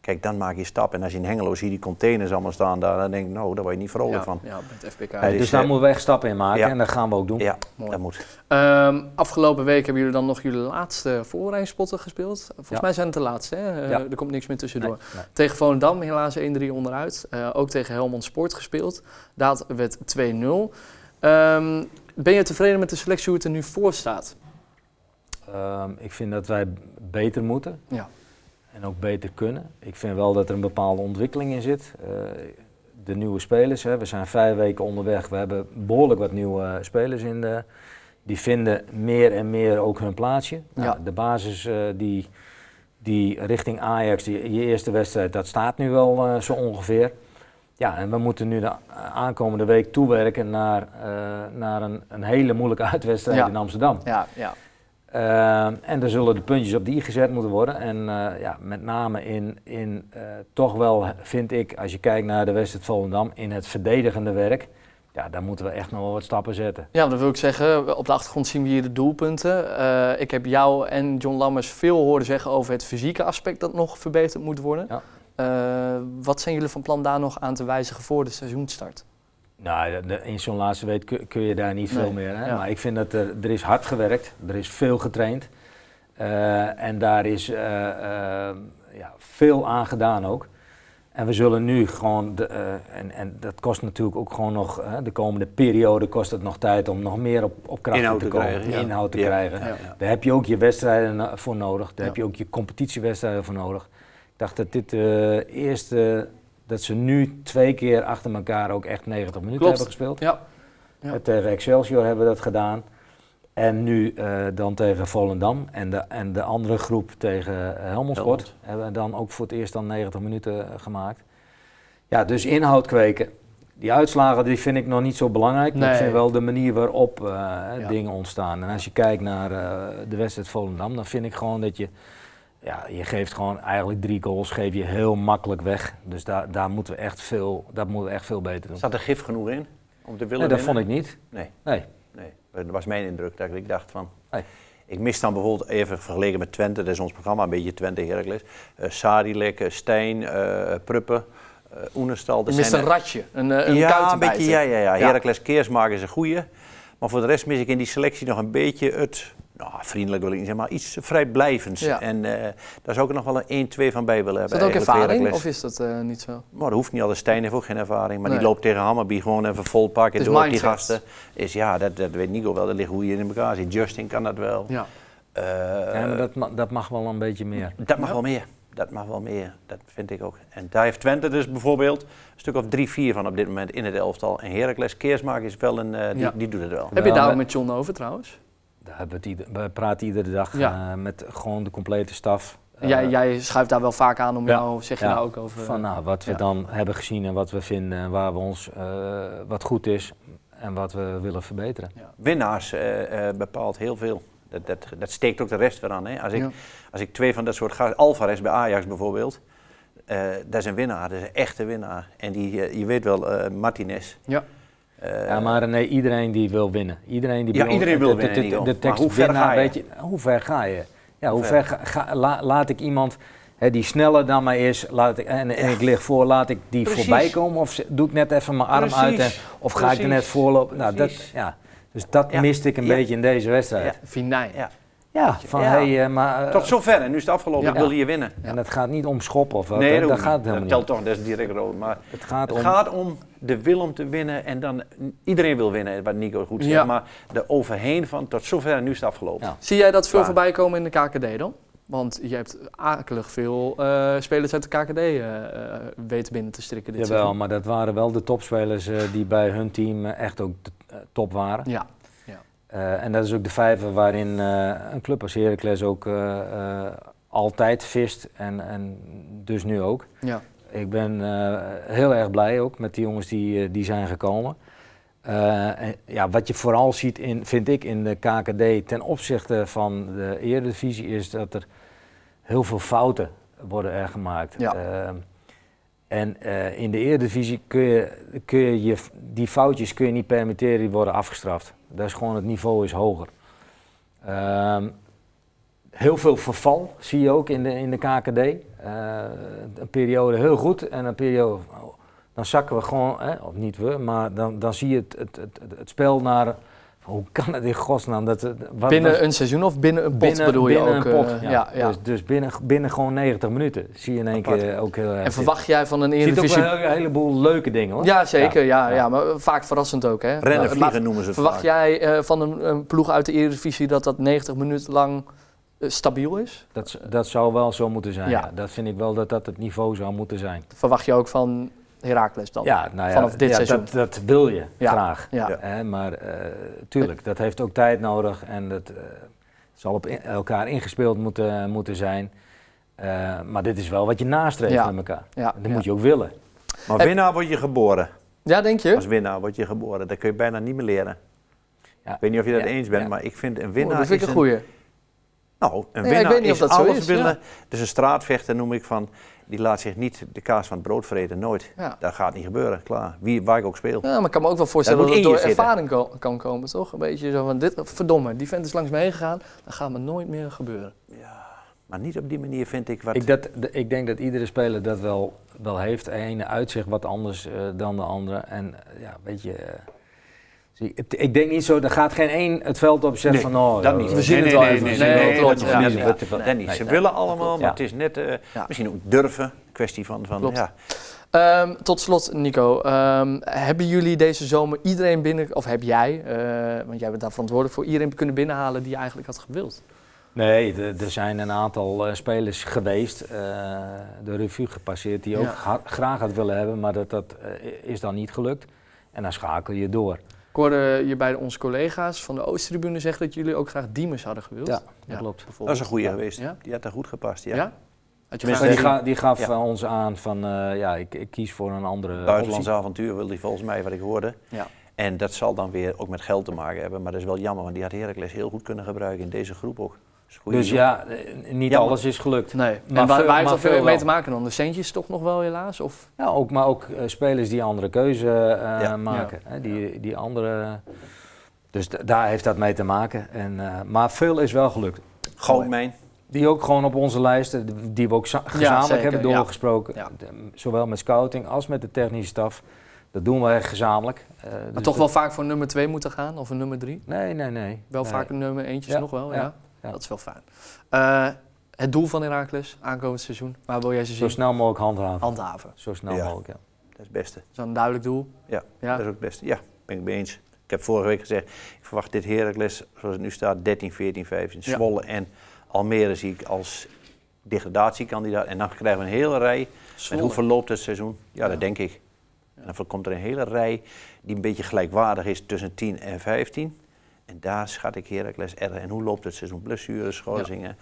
Kijk, dan maak je stap. En als je in Hengelo ziet die containers allemaal staan daar, dan denk ik, nou, daar word je niet vrolijk Ja, van. ja, met FPK. Dus dus, daar eh, moeten we echt stappen in maken ja. en dat gaan we ook doen. Ja, Mooi. dat moet. Ehm, afgelopen week hebben jullie dan nog jullie laatste voorbereidingspotten gespeeld. Volgens Ja. mij zijn het de laatste, hè? Eh, Ja. er komt niks meer tussendoor. Nee, nee. Tegen Volendam helaas 1-3 onderuit. Eh, ook tegen Helmond Sport gespeeld. Dat werd 2-0. Ehm, ben je tevreden met de selectie hoe het er nu voor staat? Ehm, ik vind dat wij beter moeten. Ja. En ook beter kunnen. Ik vind wel dat er een bepaalde ontwikkeling in zit. Eh, de nieuwe spelers, hè, we zijn vijf weken onderweg. We hebben behoorlijk wat nieuwe spelers in de. Die vinden meer en meer ook hun plaatsje. Nou, Ja. De basis eh, die, die richting Ajax, die, je eerste wedstrijd, dat staat nu wel eh, zo ongeveer. Ja, en we moeten nu de aankomende week toewerken naar, naar een, een hele moeilijke uitwedstrijd Ja. in Amsterdam. Ja, ja. Ehm, en er zullen de puntjes op die gezet moeten worden. En eh, ja, met name in, in eh, toch wel, vind ik, als je kijkt naar de wedstrijd Volendam, in het verdedigende werk. Ja, daar moeten we echt nog wel wat stappen zetten. Ja, dat wil ik zeggen. Op de achtergrond zien we hier de doelpunten. Eh, ik heb jou en John Lammers veel horen zeggen over het fysieke aspect dat nog verbeterd moet worden. Ja. Wat zijn jullie van plan daar nog aan te wijzigen voor de seizoenstart? Nou, in zo'n laatste week kun, kun je daar niet Nee, veel meer. Hè? ja. Maar ik vind dat er, er is hard gewerkt, er is veel getraind. eh, en daar is eh, eh, ja, veel aan gedaan ook. En we zullen nu gewoon, de, en, en dat kost natuurlijk ook gewoon nog, de komende periode kost het nog tijd om nog meer op, op kracht te komen, krijgen, ja. inhoud te Ja, krijgen. Daar heb je ook je wedstrijden voor nodig, daar heb je ook je competitiewedstrijden voor nodig. Ik dacht dat dit de eerste, dat ze nu twee keer achter elkaar ook echt 90 minuten Klopt. hebben gespeeld. Ja. Ja. Eh, Tegen Excelsior hebben we dat gedaan. En nu eh, dan tegen Volendam. En de, en de andere groep tegen eh, Helmond Sport hebben we dan ook voor het eerst dan 90 minuten gemaakt. Ja, dus inhoud kweken. Die uitslagen die vind ik nog niet zo belangrijk. Maar ik vind wel de manier waarop Ja. dingen ontstaan. En als je kijkt naar de wedstrijd Volendam, dan vind ik gewoon dat je... Ja, je geeft gewoon eigenlijk drie goals, geef je heel makkelijk weg. Dus daar, daar moeten we echt veel, daar moeten we echt veel beter doen. Zat er gif genoeg in om te willen Nee, dat vond ik niet. Nee. Nee. Nee, dat was mijn indruk. Dat ik dacht van... Nee. Ik mis dan bijvoorbeeld even vergeleken met Twente, dat is ons programma, een beetje Twente Heracles. eh Sadilek, eh, Stijn, eh Pruppen, eh Oenestal. Je dat mist een ratje, een, eh, een ja, een beetje, ja, ja, ja. Ja. Heracles Keersmaak is een goeie. Maar voor de rest mis ik in die selectie nog een beetje het, nou, vriendelijk wil ik niet zeggen, maar iets vrijblijvends. Ja. En eh, daar zou ik er nog wel een 1, 2 van bij willen Is hebben. dat ook ervaring of is dat eh, niet zo? Maar dat hoeft niet altijd. Stijn heeft ook geen ervaring. Maar Nee. die loopt tegen Hammerby gewoon even vol pakken is door op die mindset. gasten. Is, ja, dat, dat weet Nico wel. Dat ligt hoe je in elkaar zit. Justin kan dat wel. Ja. Eh, Ja, maar dat, ma- dat mag wel een beetje meer. dat mag wel meer. Dat mag wel meer. Dat vind ik ook. En daar heeft Twente dus bijvoorbeeld een stuk of drie, vier van op dit moment in het elftal. En Heracles Keersmaak is wel een, eh, die, Ja. die doet het wel. Heb je Wel, daar ook met John over trouwens? Daar hebben we, het ieder- we praten iedere dag Ja. eh, met gewoon de complete staf. Eh, jij, jij schuift daar wel vaak aan om ja. jou, zeg je Ja. daar ook over? Van nou, wat we ja. dan hebben gezien en wat we vinden en waar we ons, eh, wat goed is en wat we willen verbeteren. Winnaars eh, eh, bepaalt heel veel. Dat, dat, dat steekt ook de rest weer aan. Hè? Als, ik, Ja. als ik twee van dat soort gasten, Alvarez bij Ajax bijvoorbeeld, eh, dat is een winnaar, dat is een echte winnaar. En die, eh, je weet wel, eh, Martinez. Ja. Eh, ja, maar nee, iedereen die wil winnen. Iedereen die Ja, wil- iedereen wil winnen, De, de, de Maar tekst hoe ver winnaar, ga je? weet je, hoe ver ga je? Ja, hoe Hoe ver ver? ga, ga- la- laat ik iemand hè, die sneller dan mij is, laat ik, en, en ik lig voor, laat ik die Precies. voorbij komen? Of doe ik net even mijn arm uit en, of ga ik er net voorlopen? Nou, dat, ja. Dus dat Ja. miste ik een Ja. beetje in deze wedstrijd. Vinijn. Ja. Ja, van Ja. hey, eh, maar... eh, Tot zover, en nu is het afgelopen, Ja. ik wil hier winnen. En het gaat niet om schoppen of wat, nee, hè, dat, gaat niet. het dat helemaal telt niet. toch, dat is direct rood. Maar Het gaat het om... gaat om de wil om te winnen en dan iedereen wil winnen, wat Nico goed zegt. Ja. Maar de overheen van tot zover en nu is het afgelopen. Ja. Zie jij dat veel Waar. voorbij komen in de KKD dan? Want je hebt akelig veel eh, spelers uit de KKD weten binnen te strikken dit Jawel, seizoen. maar dat waren wel de topspelers eh, die bij hun team echt ook de, top waren. Ja, en dat is ook de vijver waarin eh, een club als Heracles ook eh, eh, altijd vist en, en dus nu ook. ja. Ik ben eh, heel erg blij ook met die jongens die, eh, die zijn gekomen. Eh, en ja, wat je vooral ziet, in, vind ik, in de KKD ten opzichte van de Eredivisie is dat er heel veel fouten worden er gemaakt. Ja. En eh, in de Eredivisie kun je, kun je, je die foutjes kun je niet permitteren, die worden afgestraft. Dat is gewoon het niveau is hoger. Ehm, heel veel verval zie je ook in de, in de KKD. Eh, een periode heel goed en een periode. oh, Dan zakken we gewoon, hè, of niet we, maar dan, dan zie je het, het, het, het, het spel naar. Hoe kan het in godsnaam? Dat, wat, binnen wat- een seizoen of binnen een pot binnen, bedoel je binnen ook? een pot. eh, ja. ja, ja. Dus, dus binnen, binnen gewoon 90 minuten zie je in één keer ook heel erg. en verwacht jij van een Je ziet ook Eredivisie... wel een heleboel leuke dingen hoor. Ja, zeker. Ja, ja. Ja. maar vaak verrassend ook. Hè? Rennen, vliegen maar noemen ze het Verwacht vaak. jij eh, van een, een ploeg uit de Eredivisie dat dat 90 minuten lang eh, stabiel is? Dat, dat zou wel zo moeten zijn. Ja. Ja. Dat vind ik wel dat dat het niveau zou moeten zijn. Verwacht je ook van Heracles dan? Ja, nou ja, Vanaf dit ja, seizoen. Dat, dat wil je Ja. graag. Hè, maar eh, tuurlijk, dat heeft ook tijd nodig en dat eh, zal op in- elkaar ingespeeld moeten, moeten zijn. Eh, maar dit is wel wat je nastreeft Ja. met elkaar. Ja, Dat ja. moet je ook willen. Maar winnaar word je geboren. Ja, denk je? Als winnaar word je geboren. Dat kun je bijna niet meer leren. Ja. Ik weet niet of je dat Ja, eens bent, ja. maar ik vind een Oh, winnaar dat vind ik is een goeie. Nou, een Ja, ik winnaar weet niet of is dat zo alles is, willen. ja. Dus een straatvechter noem ik van, die laat zich niet de kaas van het brood vreten, nooit. Ja. Dat gaat niet gebeuren, klaar. Wie, waar ik ook speel. Ja, maar ik kan me ook wel voorstellen Dat dat, het door zitten. ervaring ko- kan komen, toch? Een beetje zo van, dit, verdomme, die vent is langs me heen gegaan, dan gaat me nooit meer gebeuren. Ja, Maar niet op die manier vind ik wat... Ik, dat, de- ik denk dat iedere speler dat wel, wel heeft. De ene uitzicht wat anders eh, dan de andere. En eh, ja, weet je. eh, ik denk niet zo, er gaat geen één het veld op en zegt Nee, van oh, dat niet. we zien het wel even. Nee, nee, dat, niet. Ze willen allemaal, maar het is net eh, misschien ook durven. Kwestie van, van ja. Ehm, tot slot, Nico. ehm, hebben jullie deze zomer iedereen binnen, of heb jij, eh, want jij bent daar verantwoordelijk voor, iedereen kunnen binnenhalen die je eigenlijk had gewild? Nee, er- zijn een aantal eh, spelers geweest, eh, de revue gepasseerd, die ook ha- graag had willen hebben, maar dat, dat is dan niet gelukt. En dan schakel je door. Ik hoorde je bij onze collega's van de Oosttribune zeggen dat jullie ook graag Diemers hadden gewild. Ja, dat klopt. Dat is een goede geweest. Ja? Die had er goed gepast, ja. Die, gezien? ga- die gaf Ja. eh, ons aan van, eh, ja, ik, ik kies voor een andere Buitenlands optie. avontuur wilde hij volgens mij, wat ik hoorde. Ja. En dat zal dan weer ook met geld te maken hebben. Maar dat is wel jammer, want die had Heracles heel goed kunnen gebruiken in deze groep ook. Dus ja, eh, niet alles is gelukt. Nee, Maar en waar, veel- waar heeft dat veel mee wel. te maken dan? De centjes toch nog wel helaas? Of? Ja, ook, maar ook eh, spelers die andere keuze eh, Ja. maken. Hè, die, die andere... Dus daar heeft dat mee te maken. En, eh, maar veel is wel gelukt. Goudmijn. Die ook gewoon op onze lijsten, die we ook za- gezamenlijk hebben doorgesproken. Zowel met scouting als met de technische staf. Dat doen we echt gezamenlijk. Eh, Maar dus toch wel vaak voor nummer 2 moeten gaan of een nummer 3? Nee, nee, nee. Wel Nee. vaak een nummer eentjes Ja, nog wel, ja. ja, ja. Dat is wel fijn. Eh, het doel van Herakles aankomend seizoen, waar wil jij ze Zo zien? snel mogelijk handhaven. Handhaven. Zo snel Ja. mogelijk, ja. Dat is het beste. Dat is dan een duidelijk doel. Ja, Ja. dat is ook het beste. Ja, ben ik mee eens. Ik heb vorige week gezegd, ik verwacht dit Heracles, zoals het nu staat, 13, 14, 15. Ja. Zwolle en Almere zie ik als degradatiekandidaat. En dan krijgen we een hele rij. En hoe verloopt het seizoen? Ja, Ja. dat denk ik. En dan komt er een hele rij die een beetje gelijkwaardig is tussen 10 en 15. En daar schat ik Heracles erg. En hoe loopt het seizoen? Blessures, schorsingen.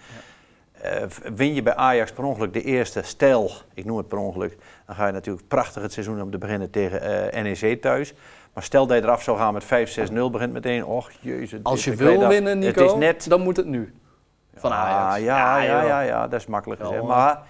Eh, v- win je bij Ajax per ongeluk de eerste stel, ik noem het per ongeluk, dan ga je natuurlijk prachtig het seizoen om te beginnen tegen eh, NEC thuis. Maar stel dat je eraf zou gaan met 5-6-0, begint meteen, och jezus. Als je wil winnen, Nico, Het is net, dan moet het nu. Van Ajax. Ah, ja, ja, ja, ja, dat is makkelijk gezegd. Maar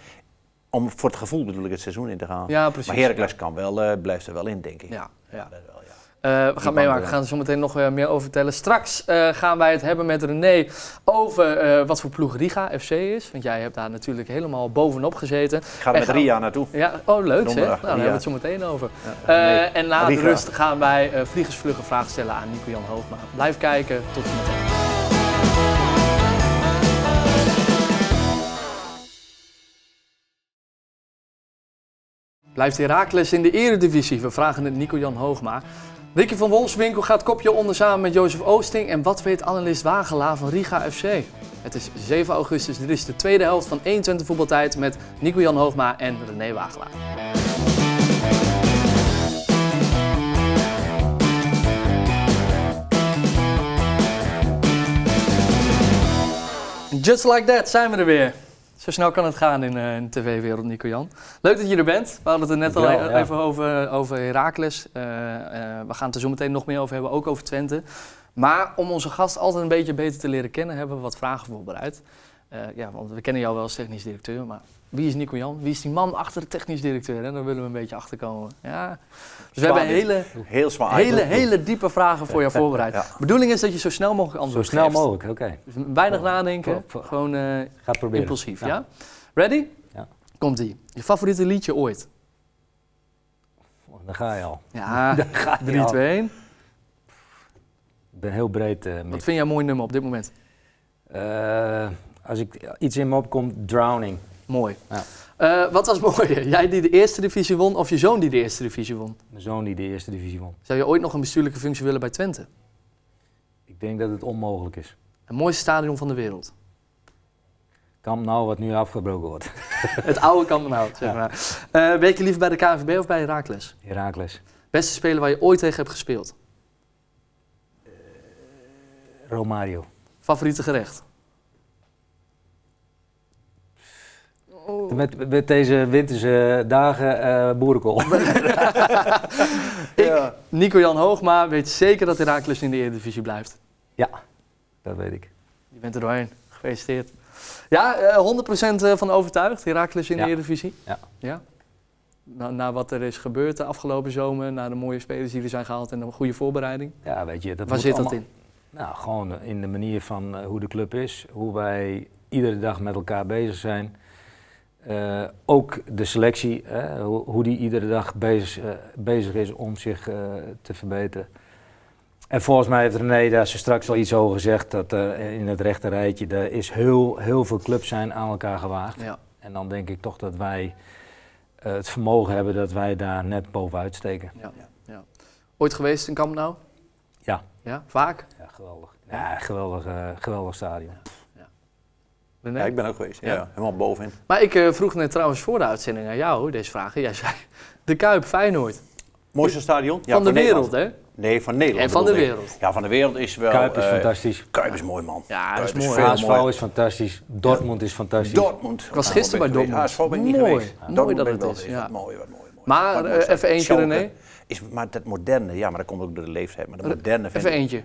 om voor het gevoel bedoel ik het seizoen in te gaan. Ja, precies. maar Heracles kan wel, eh, blijft er wel in, denk ik. Ja, ja. dat wel, ja. Eh, we gaan meemaken, we gaan er zo meteen nog eh, meer over vertellen. Straks eh, gaan wij het hebben met René over wat voor ploeg Riga FC is. Want jij hebt daar natuurlijk helemaal bovenop gezeten. Ik ga er En met gaan- Ria naartoe. Ja, oh leuk zeg. Nou, daar hebben we het zo meteen over. Nee, en na de rust gaan wij vliegersvluggen vragen stellen aan Nico-Jan Hoogma. Blijf kijken, tot zometeen. Blijft Herakles in de eredivisie? We vragen het Nico-Jan Hoogma. Ricky van Wolfswinkel gaat kopje onder samen met Jozef Oosting. En wat weet analist Wagelaar van Riga FC? Het is 7 augustus, dit is de tweede helft van 21 voetbaltijd met Nico-Jan Hoogma en René Wagelaar. Just like that zijn we er weer. Zo snel kan het gaan in, eh, in de tv-wereld, Nico-Jan. Leuk dat je er bent. We hadden het er net al ja. even over, over Heracles. Eh, eh, we gaan het er zo meteen nog meer over hebben, ook over Twente. Maar om onze gast altijd een beetje beter te leren kennen, hebben we wat vragen voorbereid. Eh, ja, want we kennen jou wel als technisch directeur, maar wie is Nico-Jan? Wie is die man achter de technisch directeur? Hè? Daar willen we een beetje achter komen. Ja. Dus we hebben hele, Heel zwaar. hele, hele diepe vragen voor jou voorbereid. Ja. De bedoeling is dat je zo snel mogelijk Zo antwoord snel geeft. mogelijk, oké. Dus weinig nadenken, gewoon eh, proberen. impulsief. Ja. Ja. Ready? Ja. Komt-ie. Je favoriete liedje ooit? Dan ga je al. Ja, Ga je 3, al. 2, 1. Ik ben heel breed, eh Wat vind jij een mooi nummer op dit moment? Eh, als ik iets in me opkomt, Drowning. Mooi. Ja. Eh, wat was mooier? Jij die de eerste divisie won of je zoon die de eerste divisie won? Mijn zoon die de eerste divisie won. Zou je ooit nog een bestuurlijke functie willen bij Twente? Ik denk dat het onmogelijk is. Het mooiste stadion van de wereld. Kamp nou wat nu afgebroken wordt. Het oude Kampenhout, zeg Ja. maar. Eh ben je liever bij de KNVB of bij Herakles? Herakles. Beste speler waar je ooit tegen hebt gespeeld? Romario. Favoriete gerecht? Oh. Met, met deze winterse dagen eh boerenkool. Ik, Nico-Jan Hoogma, weet zeker dat Herakles in de Eredivisie blijft. dat weet ik. Je bent er doorheen. Gefeliciteerd. Ja, eh, 100% van overtuigd. Herakles in Ja. de Eredivisie. Ja. ja? Na, na wat er is gebeurd de afgelopen zomer, na de mooie spelers die er zijn gehaald en een goede voorbereiding. Ja, weet je. Dat Waar zit dat in? Nou, gewoon in de manier van eh, hoe de club is. Hoe wij iedere dag met elkaar bezig zijn. Eh, ook de selectie, hè, hoe, hoe die iedere dag bezig, eh, bezig is om zich eh, te verbeteren. En volgens mij heeft René daar zo straks al iets over gezegd, dat er in het rechte rijtje, er is heel, heel veel clubs zijn aan elkaar gewaagd. Ja. En dan denk ik toch dat wij het vermogen hebben dat wij daar net bovenuit steken. Ja. Ja. Ooit geweest in Camp Nou? Ja. Ja, vaak? Ja, geweldig. Ja, geweldig, geweldig stadion. René? Ja, ik ben ook geweest. Ja, Ja. helemaal bovenin. Maar ik eh, vroeg net trouwens voor de uitzending aan jou deze vraag. Jij zei de Kuip, Feyenoord. Mooiste stadion? Ja, van de wereld, Nederland. hè? Nee, van Nederland. En van de ik. wereld. Ja, van de wereld is wel... Kuip is eh, fantastisch. Kuip is mooi, man. Ja, dat Kuip is is mooi. HSV is fantastisch. Dortmund is fantastisch. Dortmund. Ik was gisteren bij. Dortmund. HSV ben ik niet Mooi. geweest. Mooi Dortmund dat het is. Wat mooi, wat mooi. Maar, eh, even eentje, René. Is, maar dat moderne, ja, maar dat komt ook door de leeftijd. Maar dat moderne vind Even ik- eentje.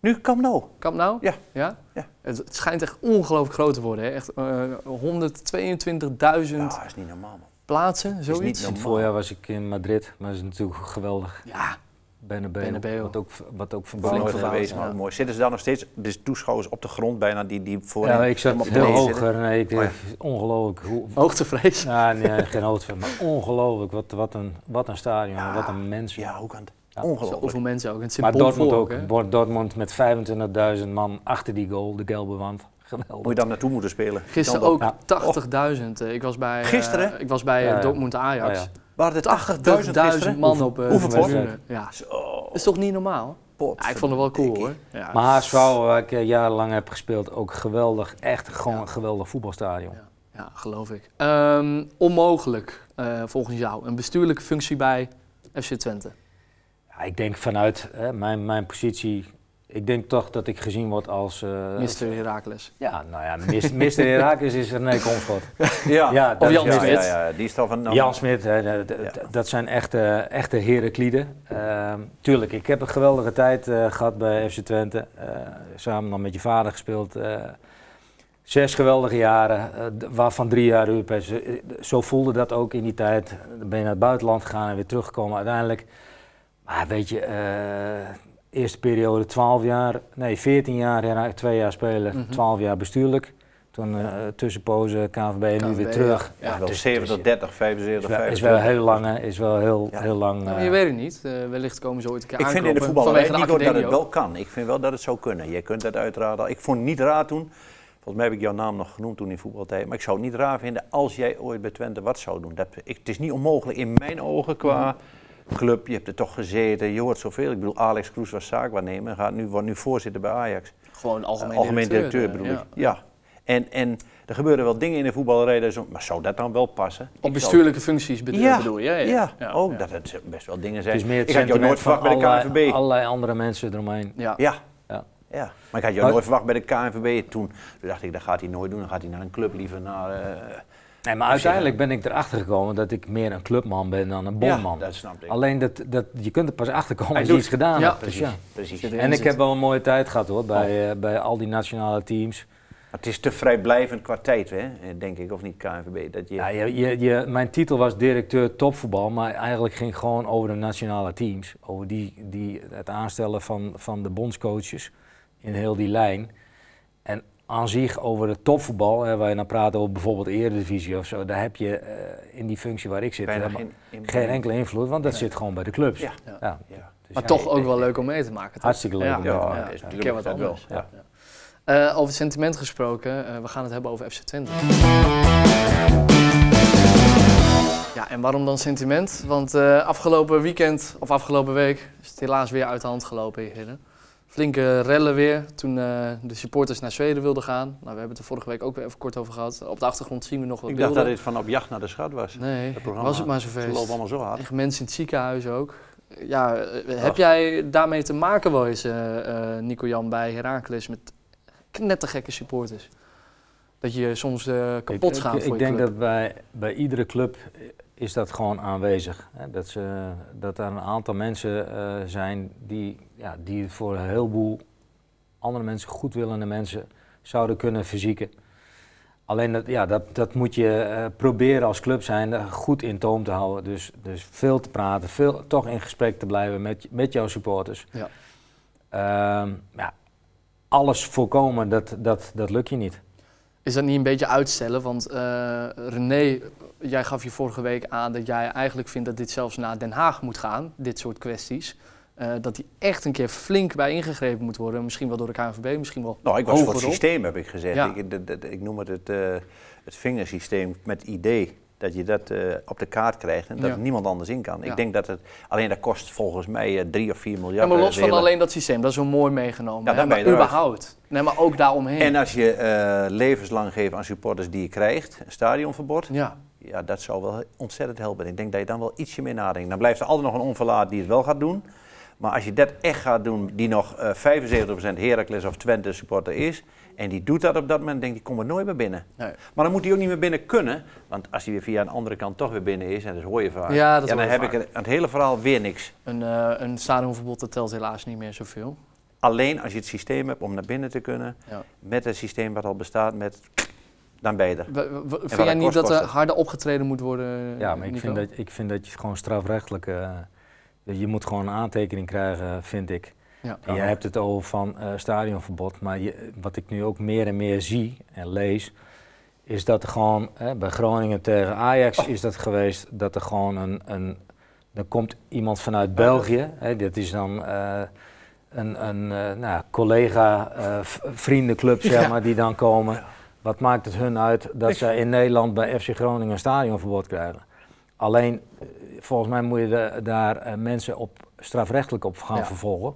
Nu, Camp Nou. Camp Nou? Ja. ja? Ja. Het, het schijnt echt ongelooflijk groot te worden. Hè? Echt eh 122.000 Ja, is niet normaal, man. plaatsen, niet zoiets. normaal. Het voorjaar was ik in Madrid, maar dat is natuurlijk geweldig. Ja, Bernabeu, Bernabeu. Wat ook, wat ook verbouwd geweest, ja. maar mooi. Zitten ze daar nog steeds, dus toeschouwers op de grond bijna, die, die voor Ja, ik zat hoog. zitten? Nee, ik, Oh ja. Ongelooflijk. Hoe, hoogtevrees. ja, nee, geen hoogte, maar ongelooflijk. Wat, wat, een, wat een stadion, Ja. wat een mensen. Ja, hoe kan het? Ja. Ongelooflijk. Zoveel mensen ook. Het maar Dortmund ook. hè? Dortmund met 25.000 man achter die goal, de gelbe wand. Geweldig. Moet je dan naartoe moeten spelen? Gisteren ook Ja. 80.000. eh, Ik was bij, eh, Gisteren? ik was bij eh, Ja, ja. Dortmund Ajax. Oh, ja. Waren er 80.000 gisteren? man op pot? tribune. Ja, Zo, dat is toch niet normaal? pot. Ja, ik vond het wel cool hoor. Ja. Maar HSV, waar ik jarenlang heb gespeeld, ook geweldig. Echt gewoon Ja. een geweldig voetbalstadion. Ja. Ja, geloof ik. Ehm, onmogelijk, eh, volgens jou, een bestuurlijke functie bij FC Twente. Ja, ik denk vanuit hè, mijn, mijn positie, ik denk toch dat ik gezien word als... eh, Mr. Herakles. Ja, nou ja, mis- Mr. Herakles is René Komschot. Ja, Ja, Of Jan Smit. ja, ja, die is al van... Jan Smit, hè, dat, dat- Ja. dat zijn echte, echte Herakliden. Ehm, tuurlijk, ik heb een geweldige tijd eh, gehad bij FC Twente. Eh, samen dan met je vader gespeeld. eh, zes geweldige jaren, waarvan drie jaar Europees. Zo voelde dat ook in die tijd. Dan ben je naar het buitenland gegaan en weer teruggekomen uiteindelijk. Maar weet je, eh, eerste periode 12 jaar, nee 14 jaar, Hera- twee jaar spelen, Mhm. 12 jaar bestuurlijk. Toen eh tussenpozen KNVB en nu weer terug. ja. Ja, wel dus- 70, dus- 30, 75, is wel, is 25. wel heel lang, is wel heel, Ja. heel lang. Nou, eh, je weet het niet. Eh, wellicht komen ze ooit een keer Ik vind in de vanwege niet de hoor dat het wel kan. Ik vind wel dat het zou kunnen. Je kunt het uiteraard. Ik vond het niet raar toen. Volgens mij heb ik jouw naam nog genoemd toen in voetbaltijd. Maar ik zou het niet raar vinden als jij ooit bij Twente wat zou doen. Dat, ik, het is niet onmogelijk in mijn ogen qua club. Je hebt er toch gezeten. Je hoort zoveel. Ik bedoel, Alex Kroes was zaakwaarnemer. Gaat nu, wordt nu voorzitter bij Ajax. Gewoon algemeen, Algemeen directeur, eh, bedoel ja. ik. Ja. En, en er gebeuren wel dingen in de voetballerij. ook- Maar zou dat dan wel passen? Op bestuurlijke functies bedoel, Ja, bedoel je? Ja, Ja, ja. ook ja. dat het best wel dingen het zijn. is meer het ik had jou nooit verwacht van bij de KNVB. allerlei andere mensen eromheen. Ja. Ja. Ja. ja. Maar ik had jou Maar- nooit verwacht bij de KNVB. Toen toen dacht ik, dat gaat hij nooit doen. Dan gaat hij naar een club liever naar... eh, Nee, maar uiteindelijk ben ik erachter gekomen dat ik meer een clubman ben dan een bonman. Ja, dat snap ik. Alleen dat, dat, je kunt er pas achter komen Hij als je iets gedaan Ja, hebt. Dus precies. ja. precies. En ik heb wel een mooie tijd gehad hoor, Oh. bij, eh, bij al die nationale teams. het is te vrijblijvend qua tijd, hè? denk ik. Of niet, KNVB. Dat je, Ja, je, je, je, mijn titel was directeur topvoetbal, maar eigenlijk ging het gewoon over de nationale teams. Over die, die, het aanstellen van, van de bondscoaches in heel die lijn. En aan zich over het topvoetbal, hè, waar je dan praat over bijvoorbeeld Eredivisie of zo, daar heb je eh, in die functie waar ik zit helemaal geen, in- geen enkele invloed, want dat Nee. zit gewoon bij de clubs. Ja. Ja. Ja. Ja. Dus Maar ja, toch ook wel leuk om mee te maken. toch? Hartstikke leuk Ja, om mee te Ja, is natuurlijk keer wat wel, anders. ja. Ja. Eh, over sentiment gesproken, eh, we gaan het hebben over FC Twente. Ja, en waarom dan sentiment? Want eh, afgelopen weekend, of afgelopen week, is het helaas weer uit de hand gelopen, heren. Flinke rellen weer toen eh, de supporters naar Zweden wilden gaan. Nou, we hebben het er vorige week ook weer even kort over gehad. Op de achtergrond zien we nog wat Ik dacht dat dit van op jacht naar de schat was. Nee, het programma. was het maar Ze zover. lopen allemaal zo hard. Echt mensen in het ziekenhuis ook. Ja, eh, heb Ach. jij daarmee te maken wel eens, eh, Nico-Jan, bij Heracles met knettergekke supporters? Dat je soms eh, kapot ik, gaat ik, voor ik je denk club. dat bij, bij iedere club is dat gewoon aanwezig. Hè? Dat, ze, dat er een aantal mensen eh, zijn die, ja, die voor een heleboel andere mensen, goedwillende mensen, zouden kunnen verzieken. Alleen dat, ja, dat, dat moet je eh, proberen als club zijn goed in toom te houden. Dus, dus veel te praten, veel, toch in gesprek te blijven met, met jouw supporters. Ja. Ehm, ja, alles voorkomen, dat, dat, dat lukt je niet. Is dat niet een beetje uitstellen? Want eh, René, jij gaf je vorige week aan dat jij eigenlijk vindt dat dit zelfs naar Den Haag moet gaan, dit soort kwesties. Eh, dat die echt een keer flink bij ingegrepen moet worden. Misschien wel door de KNVB, misschien wel Nou, ik was voor het systeem, heb ik gezegd. Ja. Ik, ik noem het het, eh, het vingersysteem met idee. Dat je dat eh, op de kaart krijgt en dat Ja. er niemand anders in kan. Ja. Ik denk dat het, alleen dat kost volgens mij eh, 3 of 4 miljard. Ja, maar los van hele- alleen dat systeem, dat is wel mooi meegenomen. Ja, hè, maar überhaupt. Nee, maar ook daaromheen. En als je eh, levenslang geeft aan supporters die je krijgt, een stadionverbod, ja, ja, dat zou wel ontzettend helpen. Ik denk dat je dan wel ietsje meer nadenkt. Dan blijft er altijd nog een onverlaat die het wel gaat doen. Maar als je dat echt gaat doen, die nog eh 75% Heracles of Twente supporter is, en die doet dat op dat moment, denk ik, die komt er nooit meer binnen. nee. Maar dan moet hij ook niet meer binnen kunnen, want als hij weer via een andere kant toch weer binnen is, en dat hoor je vaak, Ja, dat dan heb vaak. ik er aan het hele verhaal weer niks. Een, eh, een stadionverbod dat telt helaas niet meer zoveel. Alleen als je het systeem hebt om naar binnen te kunnen, Ja. met het systeem wat al bestaat, met, dan ben je er. Vind jij niet kost, dat er het. harder opgetreden moet worden? Ja, maar ik vind, dat, ik vind dat je gewoon strafrechtelijk. eh, je moet gewoon een aantekening krijgen, vind ik. Ja. En hebt het over van eh, stadionverbod, maar je, wat ik nu ook meer en meer zie en lees, is dat er gewoon hè, bij Groningen tegen Ajax is dat geweest dat er gewoon een, een dan komt iemand vanuit België, hè, dat is dan eh, een, een eh, nou, collega vriendenclub zeg Ja. maar die dan komen. Wat maakt het hun uit dat zij in Nederland bij FC Groningen een stadionverbod krijgen? Alleen, volgens mij moet je da- daar mensen op strafrechtelijk op gaan Ja. vervolgen.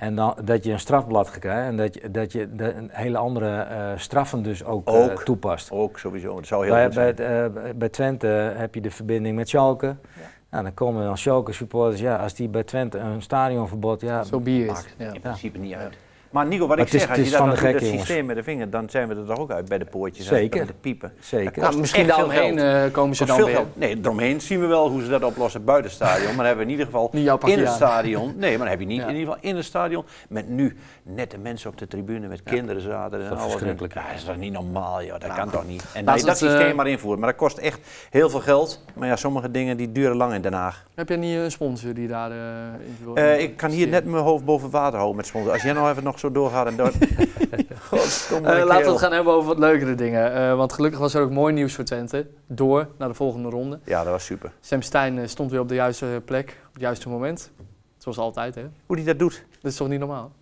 En dan, dat je een strafblad krijgen en dat je, dat je de, een hele andere eh, straffen dus ook, eh, Ook. toepast. Ook sowieso, dat zou heel Bij, goed bij, zijn. eh, bij Twente heb je de verbinding met Schalke. Nou, dan komen dan Schalke supporters. Ja, als die bij Twente een stadionverbod... Ja, Zo be it. Maakt Ja. in principe niet uit. Maar Nico, wat Maar ik het is- zeg, als het je is dat van de het systeem met de vinger, dan zijn we er toch ook uit bij de poortjes. Zeker. En met de piepen. zeker. Ja, misschien daaromheen eh, komen ze Kost dan veel weer. geld. Nee, eromheen zien we wel hoe ze dat oplossen buiten het stadion. Maar dan hebben we in ieder geval in het stadion. Nee, maar dan heb je niet Ja. in ieder geval in het stadion. Met nu nette mensen op de tribune, met kinderen zaten en Dat is alles. Ja, dat is toch niet normaal, joh. Dat kan toch niet. En Laten dat het, eh, systeem maar invoert. Maar dat kost echt heel veel geld. Maar ja, sommige dingen die duren lang in Den Haag. Heb jij niet een sponsor die daar eh, in wil Eh, ik kan hier net mijn hoofd boven water houden met sponsor. Als jij nou even nog zo doorgaat en door. Godverdomme, Eh, laten we het gaan hebben over wat leukere dingen. Eh, want gelukkig was er ook mooi nieuws voor Twente. Door naar de volgende ronde. Ja, dat was super. Sam Stein eh, stond weer op de juiste plek, op het juiste moment. Zoals altijd, hè? Hoe die dat doet. Dat is toch niet normaal?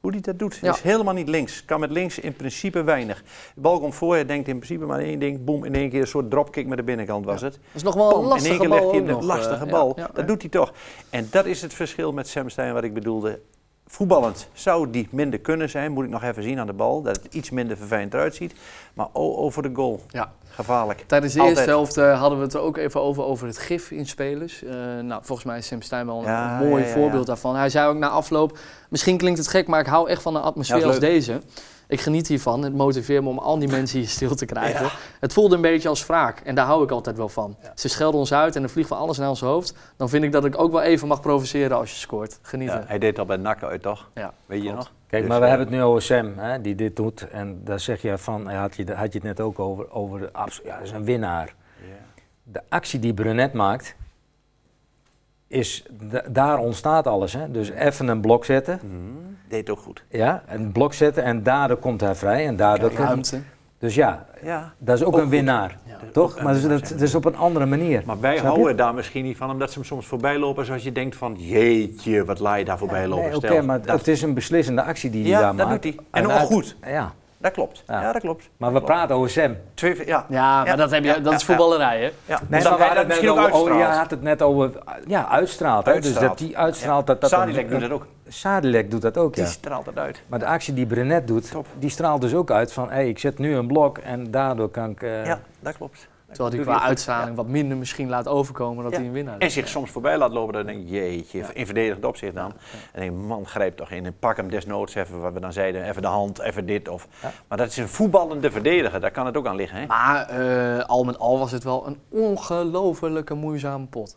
Hoe die dat doet. Ja. Is helemaal niet links. Kan met links in principe weinig. De bal komt voor, hij denkt in principe maar één ding. Boom, in één keer een soort dropkick met de binnenkant was het. Dat is nog wel een in één lastige keer bal legt hij een lastige bal. ja, dat doet hij toch. En dat is het verschil met Sam Stein wat ik bedoelde. Voetballend zou die minder kunnen zijn. Moet ik nog even zien aan de bal. Dat het iets minder verfijnd eruit ziet. Maar oh, over de goal. Ja. Gevaarlijk. Tijdens de Altijd. eerste helft eh, hadden we het er ook even over, over het gif in spelers. Eh, nou, volgens mij is Sam Stein wel een, Ja, mooi ja, ja, voorbeeld daarvan. Hij zei ook na afloop, misschien klinkt het gek, maar ik hou echt van een atmosfeer als deze. Ik geniet hiervan. Het motiveert me om al die mensen hier stil te krijgen. Ja. Het voelde een beetje als wraak en daar hou ik altijd wel van. Ja. Ze schelden ons uit en er vliegt van alles naar ons hoofd. Dan vind ik dat ik ook wel even mag provoceren als je scoort. Genieten. Ja, hij deed al bij NAC uit, toch? Ja, Weet je klopt. nog? Kijk, Dus, maar we eh, hebben het nu over Sam, hè, die dit doet. En daar zeg je van, ja, had je, had je het net ook over, over de ja, dat is een winnaar. Ja. De actie die Brunet maakt, is, da- daar ontstaat alles. Hè? Dus even een blok zetten, Mhm. Deed ook goed. ja, een blok zetten en daardoor komt hij vrij. En daardoor komt, Ruimte. dus ja, Ja. dat is ook, Ook een winnaar, Ja. toch? Maar dat, winnaar, dat, dat is op een andere manier. Maar wij houden daar misschien niet van, omdat ze hem soms voorbij lopen zoals je denkt van, jeetje, wat laat je daar voorbij lopen. Nee, Oké, Stel, maar dat- het is een beslissende actie die hij ja, daar dat maakt. doet hij. En En ook uit- goed. Ja, Dat klopt. Ja. Ja, dat klopt. maar we praten over Sam. Twee, ja. Ja, maar dat, heb je, ja, dat is ja, voetballerij, hè? ja. Nee, Dus maar dat dat misschien ook over, oh, je had het net over, ja, uitstraalt. Hè? Dus dat die uitstraalt, dat dat... Sadilek doet dat ook. Sadilek doet dat ook, ja. Die straalt het uit. Maar de actie die Brenet doet, Top. die straalt dus ook uit van, hé, ik zet nu een blok en daardoor kan ik... eh, Ja, dat klopt. Terwijl hij qua uitstraling wat minder misschien laat overkomen dat Ja. hij een winnaar En is. zich soms voorbij laat lopen, dan denk ik, jeetje, in verdedigend opzicht dan. En denk ik, man, grijp toch in en pak hem desnoods even, wat we dan zeiden, even de hand, even dit. Of, Ja. Maar dat is een voetballende verdediger, daar kan het ook aan liggen. Hè? Maar eh, al met al was het wel een ongelofelijke moeizame pot.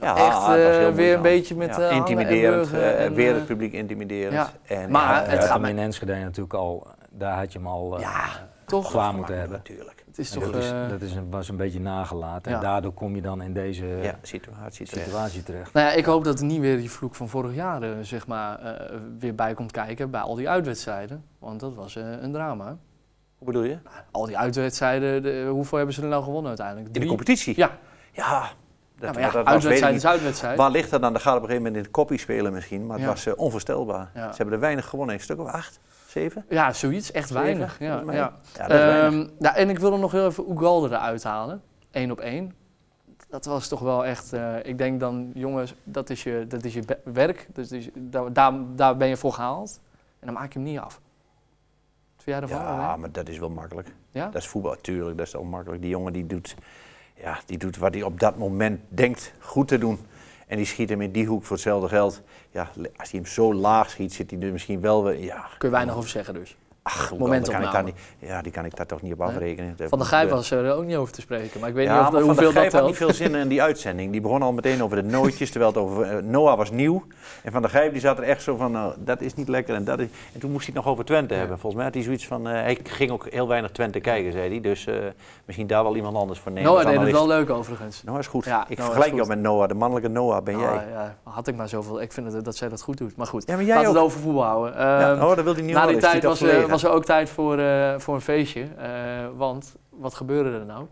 Ja, echt eh, weer een beetje met Ja, eh, en intimiderend, eh, en, weer het publiek intimiderend. ja. En, Maar ja, het je gaat Enschede natuurlijk al, daar had je hem al eh, Ja, toch? klaar moeten hebben. natuurlijk. Het is toch... dat is, eh, dat is een, was een beetje nagelaten. Ja. En daardoor kom je dan in deze Ja, situatie terecht. situatie terecht. Nou ja, ik hoop dat er niet weer die vloek van vorig jaar eh, zeg maar, eh, weer bij komt kijken bij al die uitwedstrijden. Want dat was een drama. Hoe bedoel je? Al die uitwedstrijden, de- hoeveel hebben ze er nou gewonnen uiteindelijk? In de competitie? Ja, Ja, ja, dat, maar ja, dat uitwedstrijd is uitwedstrijd. Waar ligt dat dan? Dat gaat op een gegeven moment in het koppie spelen misschien, maar het Ja. was onvoorstelbaar. Ja. Ze hebben er weinig gewonnen, een stuk of acht, zeven? Ja, zoiets. Echt Zeven, weinig. Ja, weinig. Ehm, ja, en ik wil er nog heel even Ugalde eruit halen. Eén op één. Dat was toch wel echt... eh, ik denk dan, jongens, dat is je, dat is je werk. Dus is- daar, daar, daar ben je voor gehaald. En dan maak je hem niet af. Wat ervan? Ja, maar dat is wel makkelijk. Ja? Dat is voetbal, tuurlijk, dat is wel makkelijk. Die jongen die doet, ja, die doet wat hij op dat moment denkt goed te doen. En die schiet hem in die hoek voor hetzelfde geld. Ja, als hij hem zo laag schiet, zit hij er misschien wel weer. Ja, Kun je weinig over zeggen dus. Ach, momentopname. kan ik daar niet, ja, die kan ik daar toch niet op afrekenen. Van de Gijp was er ook niet over te spreken. Maar ik weet ja, niet of, maar Van hoeveel der Gijp dat had niet veel zin in die uitzending. Die begon al meteen over de nootjes, terwijl het over eh, Noah was nieuw. En Van der Gijp die zat er echt zo van, nou, dat is niet lekker en dat is... En toen moest hij het nog over Twente Ja. hebben. Volgens mij had hij zoiets van, eh, hij ging ook heel weinig Twente kijken, zei hij. Dus eh, misschien daar wel iemand anders voor nemen. Noah deed het wel leuk overigens. Noah is goed. Ja, ik Noah vergelijk jou met Noah, de mannelijke Noah ben jij. Ah, ja, had ik maar zoveel. Ik vind het, dat zij dat goed doet. Maar goed, Ja, maar jij laten we ook. het over voetbal houden. Ja, Ehm, oh, dat wil hij niet Na die tijd was? Was er ook tijd voor, eh, voor een feestje. eh, want wat gebeurde er nou?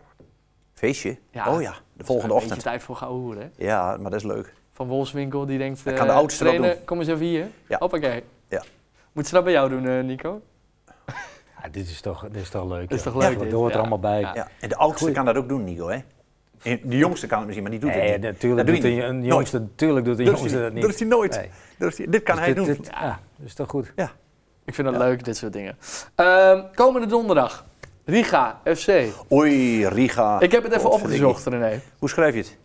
Feestje? Ja, oh ja, de volgende Een ochtend. tijd voor gouden hoeren. hè? Ja, maar dat is leuk. Van Wolfswinkel die denkt, eh kan de oudste wel trainer, kom eens even hier. Ja. Hoppakee. Ja. Moet ze dat bij jou doen, eh, Nico? Ja, dit, is toch, dit is toch leuk. Is ja. toch leuk Dat dit? hoort er Ja. allemaal bij. Ja. Ja. En de oudste Goeie. kan dat ook doen, Nico, hè? En de jongste kan het misschien, maar die doet nee, het niet. natuurlijk doet een, een jongste, natuurlijk doet een Dat is jongste hij- dat niet. Dat is hij nooit. Nee. Dat is hij- dit kan Dus hij dit- doen. dit- ja, dat is toch goed. Ik vind dat Ja. leuk, dit soort dingen. Ehm, komende donderdag. Riga, FC. Oei, Riga. Ik heb het even opgezocht, René. Hoe schrijf je het?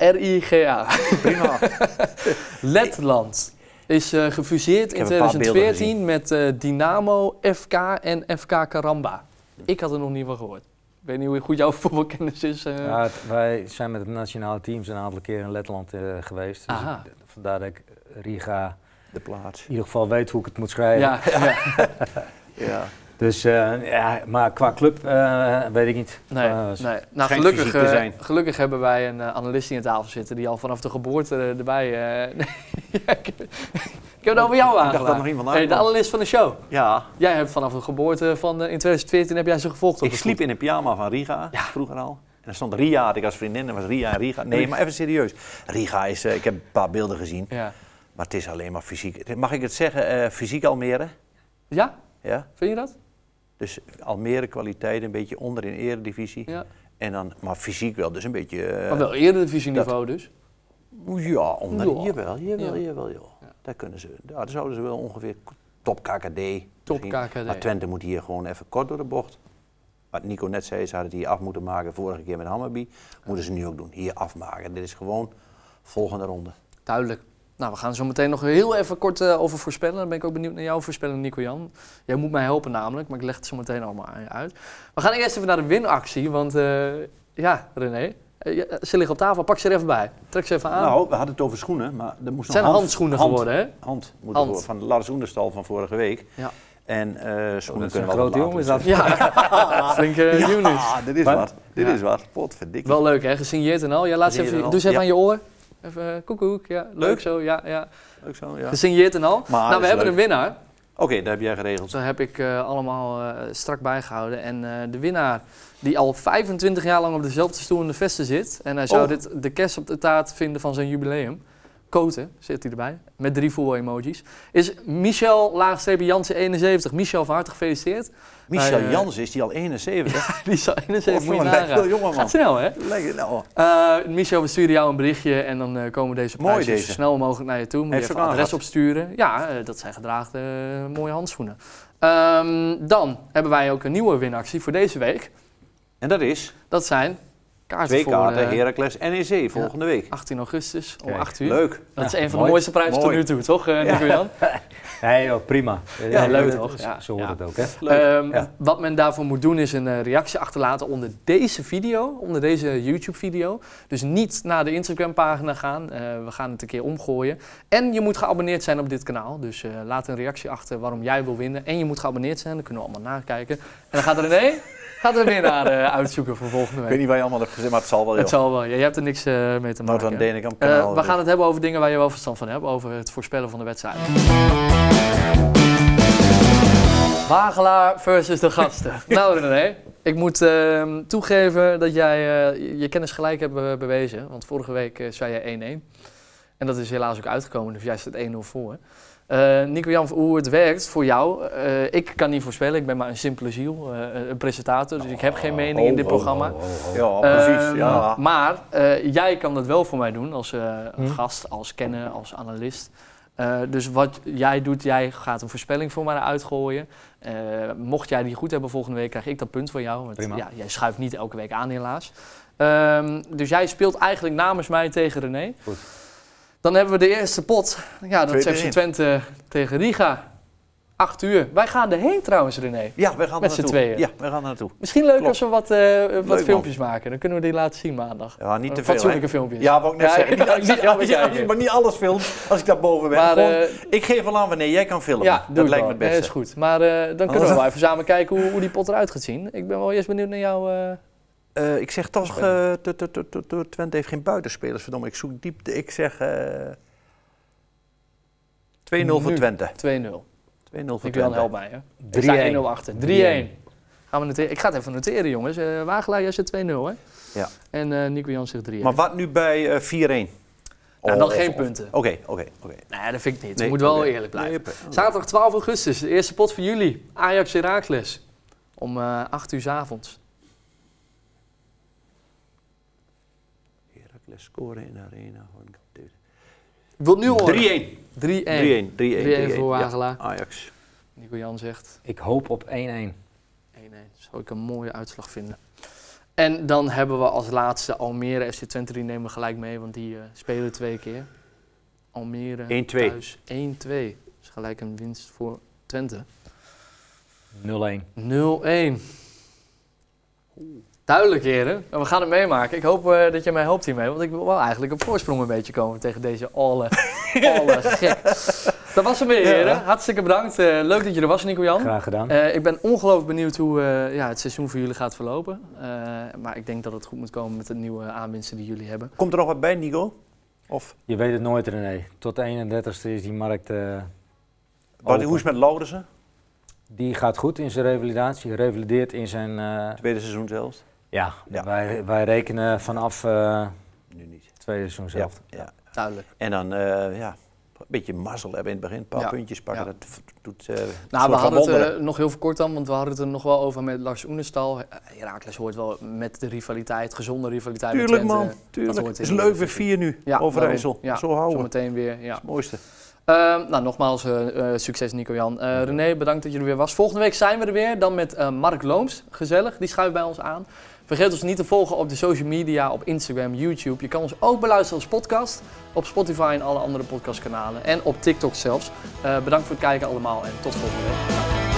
Eh, R-I-G-A. Prima. Letland is eh, gefuseerd in heb een paar beelden 2014 met eh, Dynamo, FK en FK Karamba. Ik had er nog niet van gehoord. Ik weet niet hoe goed jouw voetbalkennis is. Ja, het- wij zijn met het nationale teams een aantal keer in Letland eh, geweest. Dus Aha. ik- vandaar dat ik Riga De plaats. in ieder geval weet hoe ik het moet schrijven. ja, ja, Ja. Dus, eh, ja, maar qua club eh, weet ik niet. nee, Eh, nee. Nou, gelukkig, fysiek te zijn. gelukkig hebben wij een uh, analist hier aan tafel zitten die al vanaf de geboorte erbij... eh, ja, ik, ik heb het over jou Ik dacht dat nog iemand Nee, de analist van de show. Ja, Jij hebt vanaf de geboorte van in 2014 heb jij ze gevolgd op ik sliep in een pyjama van Riga, Ja. vroeger al. En er stond Ria, had ik als vriendin, en was Ria en Riga. Nee, maar even serieus. Riga is, eh, ik heb een paar beelden gezien, Ja. Maar het is alleen maar fysiek. Mag ik het zeggen, eh, fysiek Almere? ja, Ja? vind je dat? Dus Almere kwaliteit een beetje onder in eredivisie. Ja. En dan, maar fysiek wel, dus een beetje... eh, maar wel eerder divisieniveau dus. Ja, onder, Ja. jawel, jawel, Ja. jawel, joh. Ja. Daar kunnen ze, daar zouden ze wel ongeveer top KKD. Top misschien. KKD. Maar Twente moet hier gewoon even kort door de bocht. Wat Nico net zei, ze hadden het hier af moeten maken vorige keer met Hammerby. Moeten ze nu ook doen, hier afmaken. Dit is gewoon volgende ronde. Duidelijk. Nou, we gaan zo meteen nog heel even kort eh, over voorspellen. Dan ben ik ook benieuwd naar jouw voorspellen, Nico-Jan. Jij moet mij helpen namelijk, maar ik leg het zo meteen allemaal aan je uit. We gaan eerst even naar de winactie, want eh, ja, René, eh, ze liggen op tafel. Pak ze er even bij. Trek ze even aan. Nou, we hadden het over schoenen, maar er moest het zijn nog hand- handschoenen hand- geworden, hè? Hand moet Hand. ervoor, van de Lars Oenderstal van vorige week. Ja. En eh schoenen Oh, is kunnen wel grote wat jongen, is dat? Ja, flinke Ja, unit. dit is Wat? wat. Dit Ja. is wat. Potverdikkie. Wel leuk, hè? Gesigneerd en al. Ja, laat ze even, en doe al. even Ja. aan je oor. Even uh, koekoek, ja. Leuk Leuk. zo, ja, ja. Leuk zo, ja. Gesigneerd en al. Maar nou, we hebben leuk. een winnaar. Oké, dat heb jij geregeld. Dat heb ik eh, allemaal eh, strak bijgehouden. En eh, de winnaar, die al 25 jaar lang op dezelfde stoel in de vesten zit. En hij zou Oh. dit de kerst op de taart vinden van zijn jubileum. Koten zit hij erbij, met drie voetbal-emojis. Is Michel, laagstreepje Jansen 71. Michel, van harte gefeliciteerd. Michel eh, Jans is die al 71. Die is al 71, moet je nagaan. jongen, man. Gaat snel, hè? Lekker, nou. Eh, Michel, we sturen jou een berichtje en dan eh, komen deze prijzen deze. zo snel mogelijk naar je toe. Moet Heeft je even adres opsturen. Ja, dat zijn gedraagde mooie handschoenen. Ehm, dan hebben wij ook een nieuwe winactie voor deze week. En dat is Dat zijn kaarten twee voor kaarten eh, Heracles NEC volgende week. 18 augustus om Kijk, 8 uur. Leuk. Dat is Ja, een van mooi. de mooiste prijzen tot nu toe, toch, eh Nico-Jan? Nee, joh, prima. Ja, leuk toch? Ja, Zo hoort het ook, hè? Ja. Wat men daarvoor moet doen is een eh, reactie achterlaten onder deze video, onder deze YouTube-video. Dus niet naar de Instagram-pagina gaan. Eh, we gaan het een keer omgooien. En je moet geabonneerd zijn op dit kanaal. Dus eh, laat een reactie achter waarom jij wil winnen. En je moet geabonneerd zijn, dan kunnen we allemaal nakijken. En dan gaat René gaat er weer naar eh, uitzoeken voor volgende Ik weet week. niet waar je allemaal hebt gezet, maar het zal wel. Het joh. zal wel. Ja, jij hebt er niks eh, mee te maken. Denenkamp Eh, kanaal. we gaan het hebben over dingen waar je wel verstand van hebt. Over het voorspellen van de wedstrijd. Wagelaar versus de gasten. nou René, ik moet ehm, toegeven dat jij je kennis gelijk hebt be- bewezen. Want vorige week zei je 1-1. En dat is helaas ook uitgekomen, dus jij staat 1-0 voor. Nico Jan, hoe het werkt voor jou. eh, ik kan niet voorspellen, ik ben maar een simpele ziel, eh, een presentator. Dus ik heb geen mening in dit programma. Ja, precies. Ehm, ja. Maar eh, jij kan dat wel voor mij doen als eh, Hm. gast, als kenner, als analist. Eh, dus wat jij doet, jij gaat een voorspelling voor mij uitgooien. Eh, mocht jij die goed hebben volgende week, krijg ik dat punt van jou. Want Prima. ja, jij schuift niet elke week aan helaas. Ehm, dus jij speelt eigenlijk namens mij tegen René. Goed. Dan hebben we de eerste pot. Ja, dat is FC Twente tegen Riga. Acht uur. Wij gaan erheen trouwens, René. ja, we gaan Met z'n tweeën. Ja, we gaan er naartoe. Misschien leuk Klopt. als we wat, eh, wat filmpjes maken. Dan kunnen we die laten zien maandag. Ja, niet te veel. Fatsoenlijke filmpjes. Ja, wou ik net Ja, zeggen. Niet, ja, maar niet alles film als ik daar boven ben. Maar, Gewoon, eh, ik geef al aan wanneer jij kan filmen. ja, dat lijkt me het beste. is goed. Maar eh, dan kunnen we wel even samen kijken hoe, hoe die pot eruit gaat zien. Ik ben wel eerst benieuwd naar jou. Eh, ik zeg toch, t- Twente heeft geen buitenspelers, verdomme. Ik zoek diep. Ik zeg eh 2-0 voor. Twente. 2-0. 2-0 voor Ik wil Twente. help mij. Hè. Ik sta 1-0 3-1. achter. 3-1. Gaan we noteren. Ik ga het even noteren, jongens. Eh Wagelaar, jij zit 2-0, hè? Ja. En eh Nico Jan zegt 3-1. Maar wat nu bij eh 4-1? Nou, Oh, dan of- geen punten. Oké, oké, oké. Nee, dat vind ik niet. Nee, Je moet wel eerlijk blijven. Nee. Zaterdag 12 augustus, de eerste pot voor jullie. Ajax Heracles. Om eh 8 uur 's avonds. Heracles scoren in de arena. Ik wil het nu horen. 3-1. 3-1. 3-1. 3-1. 3-1 voor Ja, Wagelaar. Ajax. Nico Jan zegt Ik hoop op 1-1. 1-1. Zou ik een mooie uitslag vinden. En dan hebben we als laatste Almere FC Twente. Die nemen we gelijk mee, want die eh, spelen twee keer. Almere 1-2. thuis 1-2. Dus gelijk een winst voor Twente. 0-1. 0-1. Duidelijk, heren. En we gaan het meemaken. Ik hoop eh, dat je mij helpt hiermee. Want ik wil wel eigenlijk op voorsprong een beetje komen tegen deze alle, alle gek. Dat was hem weer, heren. Ja. Hartstikke bedankt. Eh, leuk dat je er was, Nico-Jan. Graag gedaan. Eh, ik ben ongelooflijk benieuwd hoe eh, ja, het seizoen voor jullie gaat verlopen. Eh, maar ik denk dat het goed moet komen met de nieuwe aanwinsten die jullie hebben. Komt er nog wat bij, Nico? Of Je weet het nooit, René. Tot de 31ste is die markt... eh, wat, Open. hoe is het met Laudersen? die gaat goed in zijn revalidatie. Revalideert in zijn... eh, Tweede seizoen zelfs? Ja, Ja. Wij, wij rekenen vanaf eh Nu niet. tweede seizoen Ja, zelf. ja. Duidelijk. En dan, eh, ja, een beetje mazzel hebben in het begin. Een paar Ja. puntjes pakken. Ja. Dat doet eh Nou, we hadden het nog heel veel kort dan, want we hadden het er nog wel over met Lars Oenestal. Heracles hoort wel met de rivaliteit, gezonde rivaliteit Tuurlijk man, tuurlijk. hoort Het is leuk weer vier nu, Ja, Overijssel. Ja, Zo houden we. Zometeen weer, ja. Het mooiste. Ehm, nou, nogmaals succes Nico-Jan. Eh, René, bedankt dat je er weer was. Volgende week zijn we er weer, dan met eh, Mark Looms. Gezellig, die schuift bij ons aan. Vergeet ons niet te volgen op de social media, op Instagram, YouTube. Je kan ons ook beluisteren als podcast, op Spotify en alle andere podcastkanalen. En op TikTok zelfs. Eh, bedankt voor het kijken allemaal en tot volgende week.